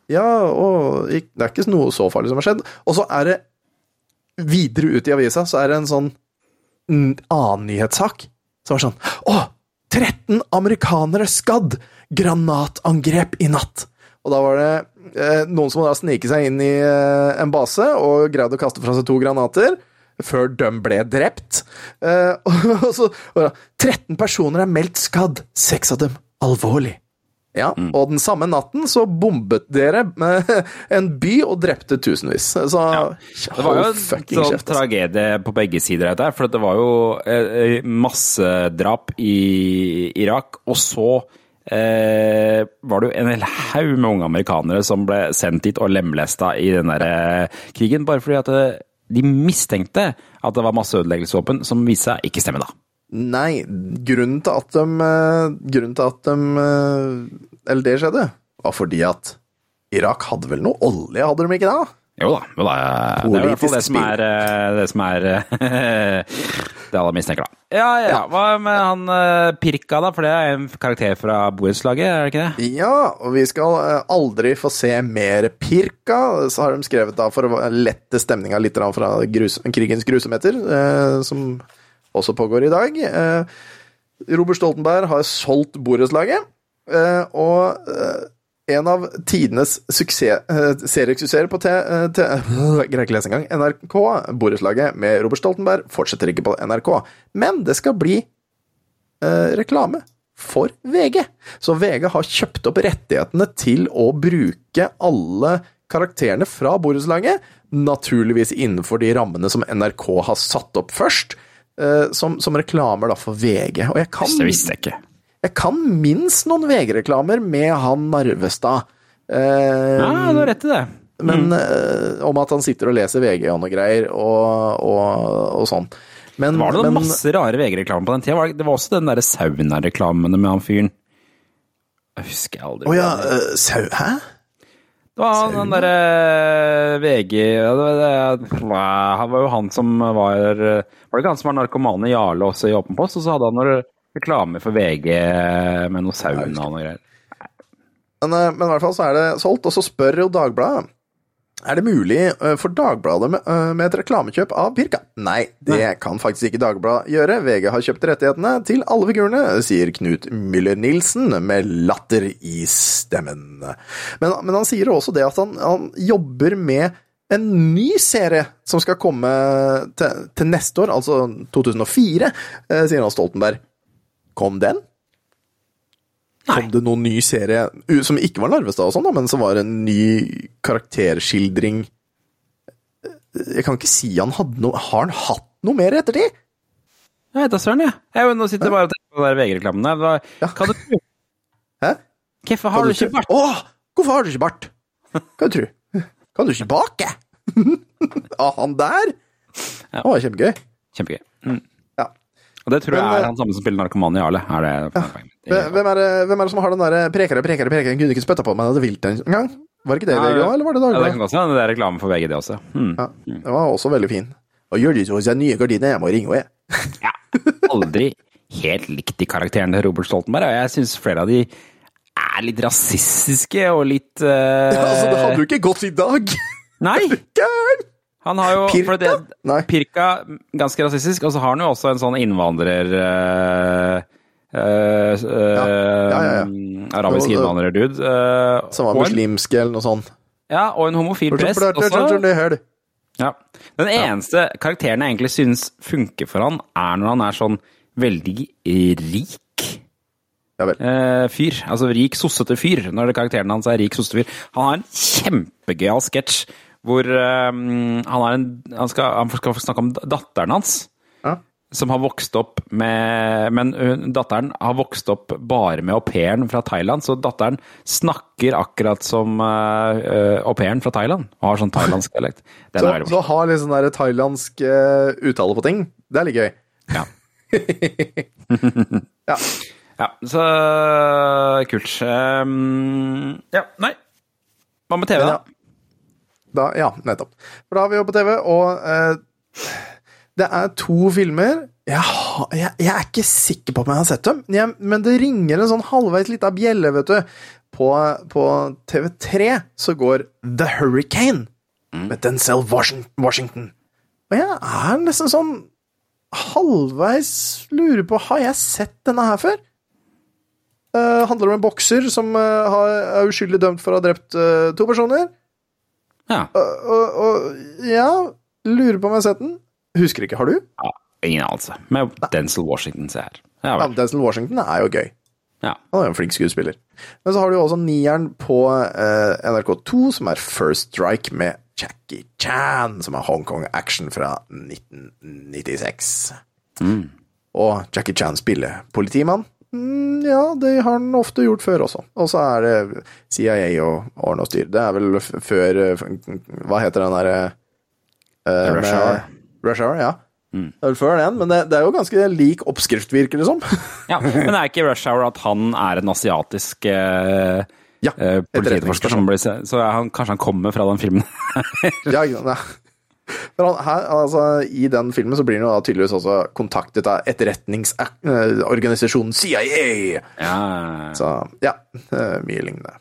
ja, og Det er ikke noe så farlig som har skjedd. Og så er det videre ut i avisa, så er det en sånn annen nyhetssak som var sånn Å! 13 amerikanere skadd! Granatangrep i natt! Og da var det eh, noen som hadde sniket seg inn i eh, en base og greid å kaste fra seg to granater. Før de ble drept. Eh, og så var det 13 personer er meldt skadd, seks av dem alvorlig. Ja, og den samme natten så bombet dere eh, en by og drepte tusenvis. Så Det var jo en sånn altså. tragedie på begge sider av dette, for det var jo eh, massedrap i Irak, og så eh, var det jo en hel haug med unge amerikanere som ble sendt dit og lemlesta i den der eh, krigen, bare fordi at eh, de mistenkte at det var masseødeleggelsesvåpen, som viste seg ikke stemme, da. Nei, grunnen til at de eh, Grunnen til at de eh, Eller det skjedde, var fordi at Irak hadde vel noe olje, hadde de ikke det? Jo da, jo da. Det er i hvert fall det som er eh, det som er det alle mistenker, da. Ja, ja. Hva med han Pirka, da? For det er en karakter fra borettslaget, er det ikke det? Ja, og vi skal aldri få se mer Pirka, så har de skrevet da for å lette stemninga litt fra grus krigens grusomheter, som også pågår i dag. Eh, Robert Stoltenberg har solgt borettslaget, eh, og eh, en av tidenes suksess, seriesuksesser på T... greier ikke lese engang. NRK, borettslaget med Robert Stoltenberg, fortsetter ikke på NRK. Men det skal bli reklame for VG. Så VG har kjøpt opp rettighetene til å bruke alle karakterene fra borettslaget, naturligvis innenfor de rammene som NRK har satt opp først, som, som reklamer da for VG. Og jeg kan, Det visste jeg ikke. jeg kan minst noen VG-reklamer med han Narvestad. Eh, Ja, du har rett i det. men eh, om at han sitter og leser VG og noe greier, og, og, og sånn. Men, Var det men, masse rare VG-reklamer på den tida? Det- var også den derre sauna-reklamene med han fyren. Jeg husker aldri. Å ja, uh, sau... Hæ? Det var den derre VG det, det, Han var jo han som var Var det ikke han som var narkomane Jarle også i Åpen post? Og så hadde han noe reklame for VG med noe sauna og noe greier. Men, eh, men i hvert fall så er det solgt, og så spør jo Dagbladet er det mulig eh, for Dagbladet med, eh, et reklamekjøp av Pirka? Nei, det kan faktisk ikke Dagbladet gjøre. VG har kjøpt rettighetene til alle figurene, sier Knut Müller-Nilsen med latter i stemmen. Men, men han sier også det at han, han jobber med en ny serie som skal komme til, til neste år, altså 2004, eh, sier han Stoltenberg. Kom den? Kom det noen ny serie som ikke var Narvestad og sånn, da, men som var en ny karakterskildring Jeg kan ikke si han hadde noe Har han hatt noe mer i ettertid? Vet da søren, jeg. jeg. Nå sitter jeg bare og tenker på den der VG-reklamen der. Hva- Kan du tro? Hæ? Hvorfor har du ikke bart? Åh, hvorfor har du ikke bart? Hva du tro? Kan du ikke bake? Ah, han der? Å, kjempegøy. Kjempegøy. Mm. Og det tror jeg eh, er han samme som spiller narkoman i Arle. Er det Hvem hvem er, det, hvem er det som har den derre prekere, prekere, prekere, kunne ikke spytta på meg det vilt en gang? Var det ikke det i VG òg, eller var det Ja, det kan godt hende. Det er reklame for VG, det også. Hmm. Ja, det var også veldig fin. Og gjør de så seg nye gardiner, jeg må ringe henne. Ja. Aldri helt likt de karakterene til Robert Stoltenberg, og jeg syns flere av de er litt rasistiske og litt uh... Ja, altså, det hadde jo ikke gått i dag! Nei! Gæren! Han har jo Pirka? det. Pirka, ganske rasistisk, og så har han jo også en sånn innvandrer... Øh, eh, eh, Ja, ja, ja. Arabisk Og- innvandrerdude. eh, Som var muslimsk eller noe sånt. Ja, og en homofil prest også. Ja. Den eneste karakteren jeg egentlig synes funker for han, er når han er sånn veldig rik eh, fyr. Altså rik, sossete fyr. Når det karakteren hans er rik, sossete fyr. Han har en kjempegøyal sketsj hvor um, han, har en, han, skal, han skal snakke om datteren hans. Ja. Som har vokst opp med Men datteren har vokst opp bare med au pairen fra Thailand, så datteren snakker akkurat som uh, au pairen fra Thailand. Og har sånn thailandsk dialekt. Så, er så ha litt sånn der thailandsk uh, uttale på ting, det er litt gøy. Ja. Ja. ja, så kult. Um, ja, nei. Hva med TV, da? Da, ja, nettopp. For da har vi jo på TV, og eh, det er to filmer. Jeg, jeg, jeg er ikke sikker på om jeg har sett dem, men, jeg, men det ringer en sånn halvveis lita bjelle, vet du. På, på TV3 så går The Hurricane med Denzel Washington. Og jeg er nesten sånn halvveis lurer på Har jeg sett denne her før? Uh, handler om en bokser som uh, er uskyldig dømt for å ha drept uh, to personer. Ja. Og, og, og ja, lurer på om jeg har sett den. Husker ikke. Har du? ja ingen anelse. Med Denzel Washington, se her. Ja, Ja, Denzil Denzel Washington er jo gøy. Ja. Han er jo en flink skuespiller. Men så har du jo også nieren på eh, NRK2, som er First Strike med Jackie Chan, som er Hongkong action fra 1996. Og Jackie Chan spiller politimann. Mm, ja, det har han ofte gjort før også. Og så er det CIA og ordne og styre. Det er vel før eh, Hva heter den derre uh, Rush Hour. Rush Hour, ja. Det er vel før den, men det, det er jo ganske lik oppskrift, virker det som. ja. Men det er ikke Rush Hour at han er en asiatisk uh, Ja, politietterforsker? som blir se- Så han, kanskje han kommer fra den filmen? Ja, ikke ja. Her, altså, I den filmen så blir han jo tydeligvis også kontaktet av etterretningsorganisasjonen CIA. ja. Så ja, eh, mye lignende.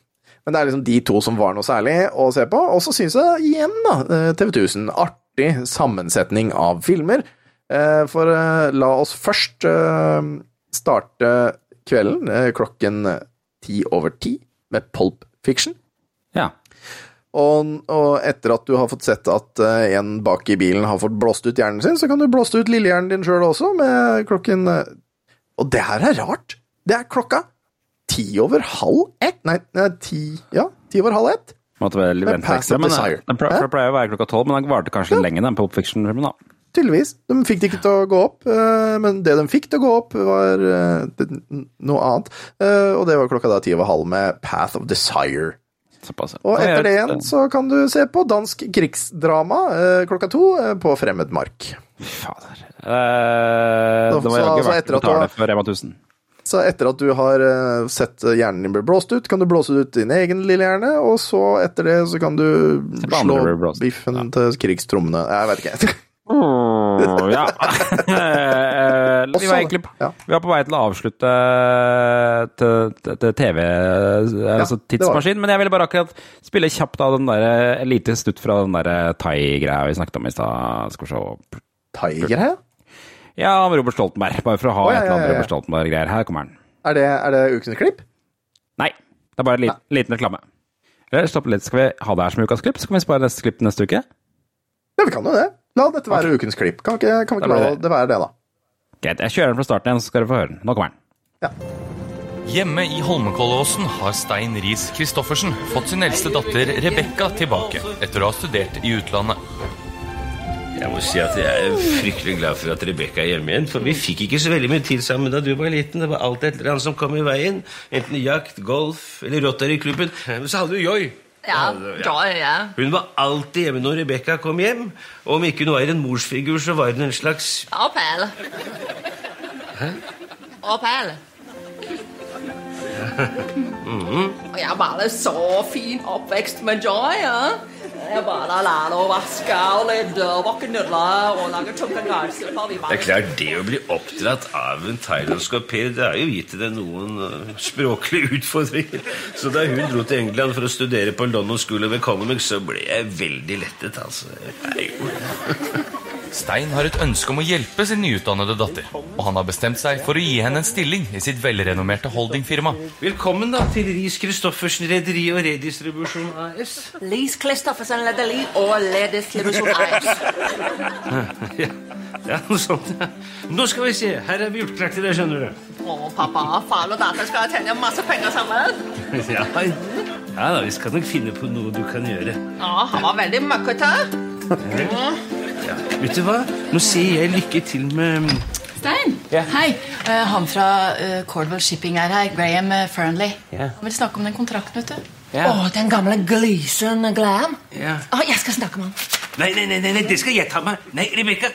Men det er liksom de to som var noe særlig å se på. Og så syns jeg igjen, da, eh, TV 1000, artig sammensetning av filmer. Eh, For la oss først starte kvelden klokken ti over ti med Pulp Fiction. ja. Og, og etter at du har fått sett at uh, en bak i bilen har fått blåst ut hjernen sin, så kan du blåste ut lillehjernen din sjøl også, med klokken uh, Og det her er rart! Det er klokka ti over halv ett Nei, nei, ti Ja, ti over halv ett. Måtte vel vente ekstra, men Desire. den pleier, å være klokka tolv, men den varte kanskje ja. lenge, den Pop Fiction-filmen, da. Tydeligvis. De fikk det ikke til å gå opp, uh, men det de fikk til å gå opp, var eh, noe annet. Eh, Og det var klokka da ti over halv med Path of Desire. Såpass. Og etter det igjen så kan du se på dansk krigsdrama eh, klokka to eh, på fremmed mark. Fader. Eh, det var ikke altså verdt å betale for Rema 1000. Så etter at du har eh, sett hjernen din bli blåst ut, kan du blåse ut din egen lille hjerne, og så etter det så kan du slå biffen biffen til krigstrommene. Jeg vet ikke. Åh, ja. Eh, vi, var egentlig, Ja. vi var på vei til å avslutte til, til, TV, altså ja, tidsmaskin, men jeg ville bare akkurat spille kjapt av den der, et lite stutt fra den der thai-greia vi snakket om i stad. Thai-greia? Ja, om Robert Stoltenberg. Bare for å ha oh, ja, et eller annet. Robert Stoltenberg-greier. Her kommer han. Er det, er det ukens klipp? Nei, det er bare en liten, liten reklame. Eller stopp litt, skal vi ha det her som ukas klipp? Så kan vi spare neste klipp neste uke? Ja, vi kan jo det. La dette være ukens klipp. Kan vi ikke, kan vi ikke la det- det være det, da? Greit, jeg kjører den fra starten igjen, så skal dere få høre den. Nå kommer den. Hjemme i Holmenkollåsen har Stein Riis Christoffersen fått sin eldste datter Rebekka tilbake etter å ha studert i utlandet. Jeg må si at jeg er fryktelig glad for at Rebekka er hjemme igjen. For vi fikk ikke så veldig mye tid sammen da du var liten. Det var alltid et eller annet som kom i veien. Enten jakt, golf eller Rotary-klubben. Men så hadde du Joy. Ja, Joy, ja. Hun var alltid hjemme når Rebekka kom hjem. Og om ikke hun var en morsfigur, så var hun en slags Au Pelle. Og Pelle. Og jeg var bare så fin oppvekst med Joy. Ja. Jeg bare lærer å vaske og lede og bakke og lage tunge. Det er klart, det å bli oppdratt av en thailandsk au pair, det har jo gitt deg noen uh, språklige utfordringer. Så da hun dro til England for å studere på London School of Economics, så ble jeg veldig lettet, altså. Jeg gjorde det. Stein har et ønske om å hjelpe sin nyutdannede datter, og han har bestemt seg for å gi henne en stilling i sitt velrenommerte holdingfirma. Velkommen da til Riis Christoffersen Rederi og Redistribusjon AS. Lise Christoffersen Ledeli og Redistribusjon AS. Ja, ja, noe sånt. ja. Nå skal vi se. Her er vi gjort klart til det, skjønner du. Å, pappa, far og datter skal tjene masse penger sammen. Ja, ja da, vi skal nok finne på noe du kan gjøre. Ja, han var veldig møkkete. Ja. Vet du hva? Nå sier jeg lykke til med Stein? Hei. Eh, han fra uh, Cordwell Shipping er her. Graham uh, Fernley. Ja. Han vil snakke om den kontrakten, vet du. Ja. Å, den gamle Gleason Glam. Ja. Å, jeg skal snakke med han. Nei, nei, nei, nei, nei, det skal jeg ta meg. Nei, Rebekka.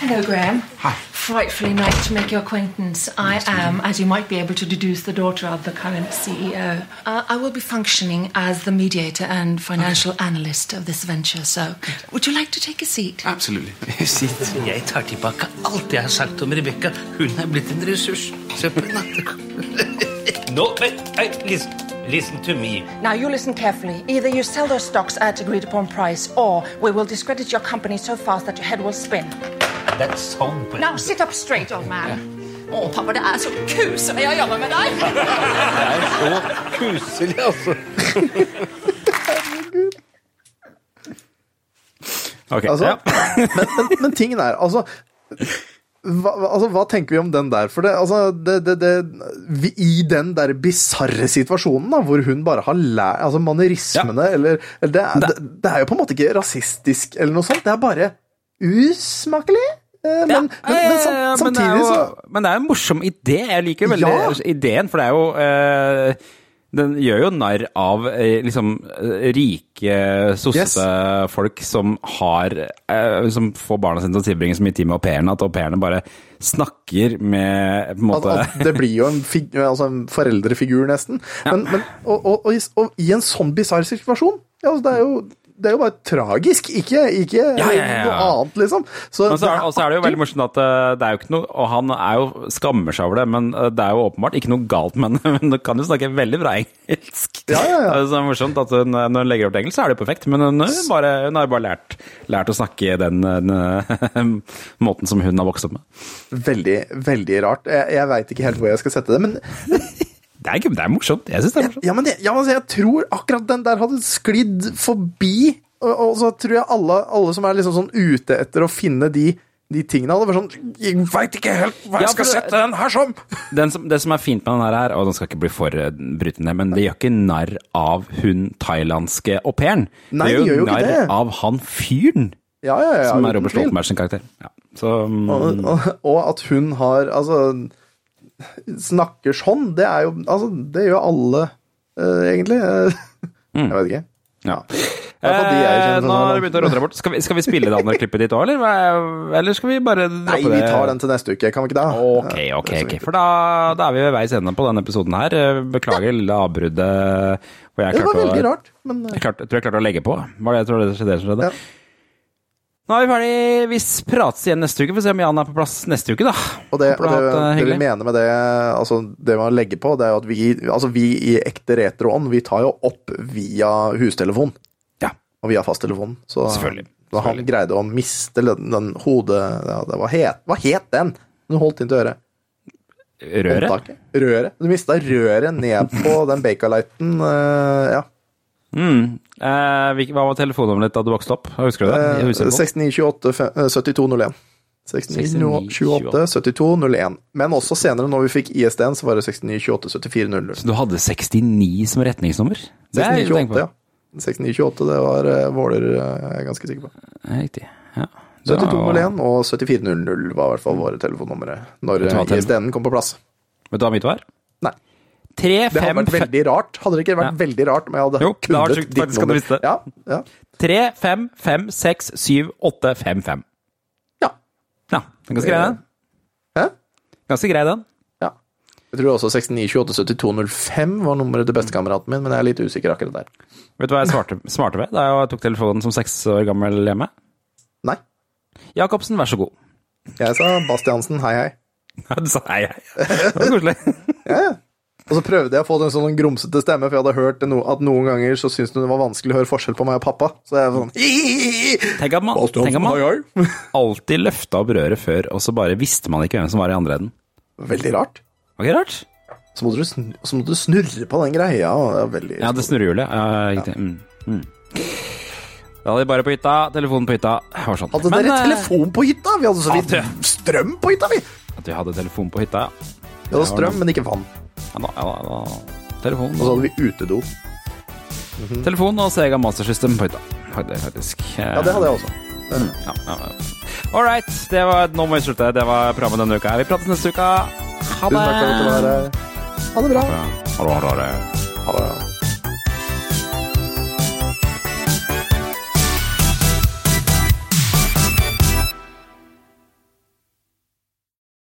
Hello, Graham. Hi. Frightfully nice to make your acquaintance. I am, as you might be able to deduce, the daughter of the current CEO. Uh, I will be functioning as the mediator and financial analyst of this venture, so would you like to take a seat? Absolutely. Sitt. Jeg tar tilbake alt jeg har sagt om Rebekka. Hun er blitt en ressurs. Se på henne. Nå, vent. Nei, listen. Listen to me. Now, you listen carefully. Either you sell those stocks at agreed upon price, or we will discredit your company so fast that your head will spin. That's so bad. Now, sit up straight, old man. Å, pappa, det er så kuselig å jobbe med deg. Det er så kuselig, altså. Ok, Altså, ja. men, men, men tingen er altså hva, altså, hva tenker vi om den der? For det, altså, det, det, det, I den der bisarre situasjonen, da, hvor hun bare har lært altså manerismene eller, eller det, er- det, er jo på en måte ikke rasistisk eller noe sånt, det er bare usmakelig. Men, Men, men, men, sam, Eh, men, er samtidig jo, så men det er en morsom idé. Jeg liker veldig Ja. ideen, for det er jo eh, Den gjør jo narr av eh, liksom eh, rike, sossete folk som har eh, Som får barna sine til å tilbringe så mye tid med au pairene at au pairene bare snakker med på en måte at det blir jo en, fig, altså en foreldrefigur, nesten. Men, men, og, og, og, i, og i en sånn bisarr situasjon ja, altså, det, er jo, det er jo bare tragisk, ikke, ikke Ja, ja, ja, noe annet, liksom. Så, Og så er, og så er det jo veldig morsomt at eh, det er jo ikke noe Og han er jo skammer seg over det, men eh, det er jo åpenbart ikke noe galt med henne. Men hun kan jo snakke veldig bra engelsk. Ja, ja, ja. Så Det er morsomt at hun, når hun legger opp til engelsk, så er det jo perfekt. Men hun, bare, hun har bare lært, lært å snakke den, den måten som hun har vokst opp med. Veldig, veldig rart. Jeg, jeg veit ikke helt hvor jeg skal sette det, men Det er, det er morsomt. Jeg syns det er morsomt. Ja, men det, ja, altså, jeg tror akkurat den der hadde sklidd forbi. Og, og så tror jeg alle, alle som er liksom sånn ute etter å finne de, de tingene, hadde vært sånn Jeg veit ikke helt hva jeg Ja, skal det, sette den her som! Den som, det som er fint med den her, er, og den skal ikke bli for eh, brytende, men det gjør ikke narr av hun thailandske au pairen. Det gjør jo ikke narr av han fyren Ja, ja, ja, som er Robert. Stoltenberg sin karakter. Ja. Så um, Og, og, og at hun har Altså Snakker sånn, det er jo Altså, det gjør alle, uh, egentlig. Mm. Jeg vet ikke. Ja. Eh, nå har det begynt å deg bort. Skal vi, skal vi spille det andre klippet ditt òg, eller? Eller skal vi bare droppe Nei, vi tar den til neste uke, kan vi ikke det? Ok, ok, ok. For da, da er vi ved veis ende på denne episoden her. Beklager Beklager lille avbruddet. Det var veldig å- rart, men Jeg, klart, jeg tror jeg klarte å legge på. Var det jeg tror det det som skjedde? Nå er vi ferdig. Vi prates igjen neste uke. Får se om Jan er på plass neste uke, da. Og det, og det, det vi mener med det, altså det man legger på, det er jo at vi, altså vi i ekte retroånd, vi tar jo opp via hustelefon. Ja. Og via fasttelefon. Så Selvfølgelig. da han greide å miste den, den hodet ja, det, hva, het, hva het den? Den holdt inntil øret. Røret? Håndtaket. Røret. Du mista røret ned på den Bakerlighten. Uh, ja. Mm. Eh, hva var telefonnummeret ditt da du vokste opp? Husker du det? Eh, 6928 fe- eh, 7201. 6928 7201. Men også senere, når vi fikk ISD-en, så var det 6928 7400. Så du hadde 69 som retningsnummer? Det er 6928, ja. 6928, det var uh, Våler, eh, jeg er ganske sikker på. Riktig. Ja. Det var- 7201 og 7400 var i hvert fall våre telefonnumre når eh, ISD-en kom på plass. Vet du hva mitt var? Nei. Tre, Det hadde 5, vært veldig rart. Hadde det ikke vært veldig rart om jeg hadde Jo, kunnet sykt, ditt faktisk nummer? Ja, ja. 3, 5, 5, 6, 7, 8, 5, 5. Ja. Ja, den ganske grei, den. Hæ? Ganske grei, den. Ja. Jeg tror også 69287205 var nummeret til bestekameraten min, men jeg er litt usikker akkurat der. Vet du hva jeg svarte, svarte ved da jeg tok telefonen som seks år gammel hjemme? Nei. Jacobsen, vær så god. Jeg sa Bastiansen, hei hei. Ja, du sa hei, hei. Det var koselig. Ja, ja. Og så prøvde jeg å få en sånn grumsete stemme, for jeg hadde hørt no at noen ganger så syntes hun det var vanskelig å høre forskjell på meg og pappa. Så jeg var sånn Tenk at man, tenk at man alltid løfta opp røret før, og så bare visste man ikke hvem som var i andre enden. Veldig rart. Var ikke rart? Så måtte du, så måtte du snurre på den greia. Det veldig Ja, det snurrehjulet. Ja, riktig. Mm. Mm. Da hadde vi bare på hytta. Telefonen på hytta. Var sånn. Hadde Men, dere eh, telefon på hytta? Vi hadde så vidt Hadde. strøm på hytta, vi! At vi hadde telefon på hytta, ja. Vi hadde strøm, men ikke vann. Ja, da, ja, da, da. Telefon, Og så hadde vi utedo. telefon og Sega Master System på hytta. Faktisk. Ja, det hadde jeg også. Mm, ja, ja, ja. All right. Det var, nå må vi slutte. Det var programmet denne uka. Vi prates neste uke. Ha Tusen det. takk for at var her. Ha det bra. Ha det. Ha det. Ha det.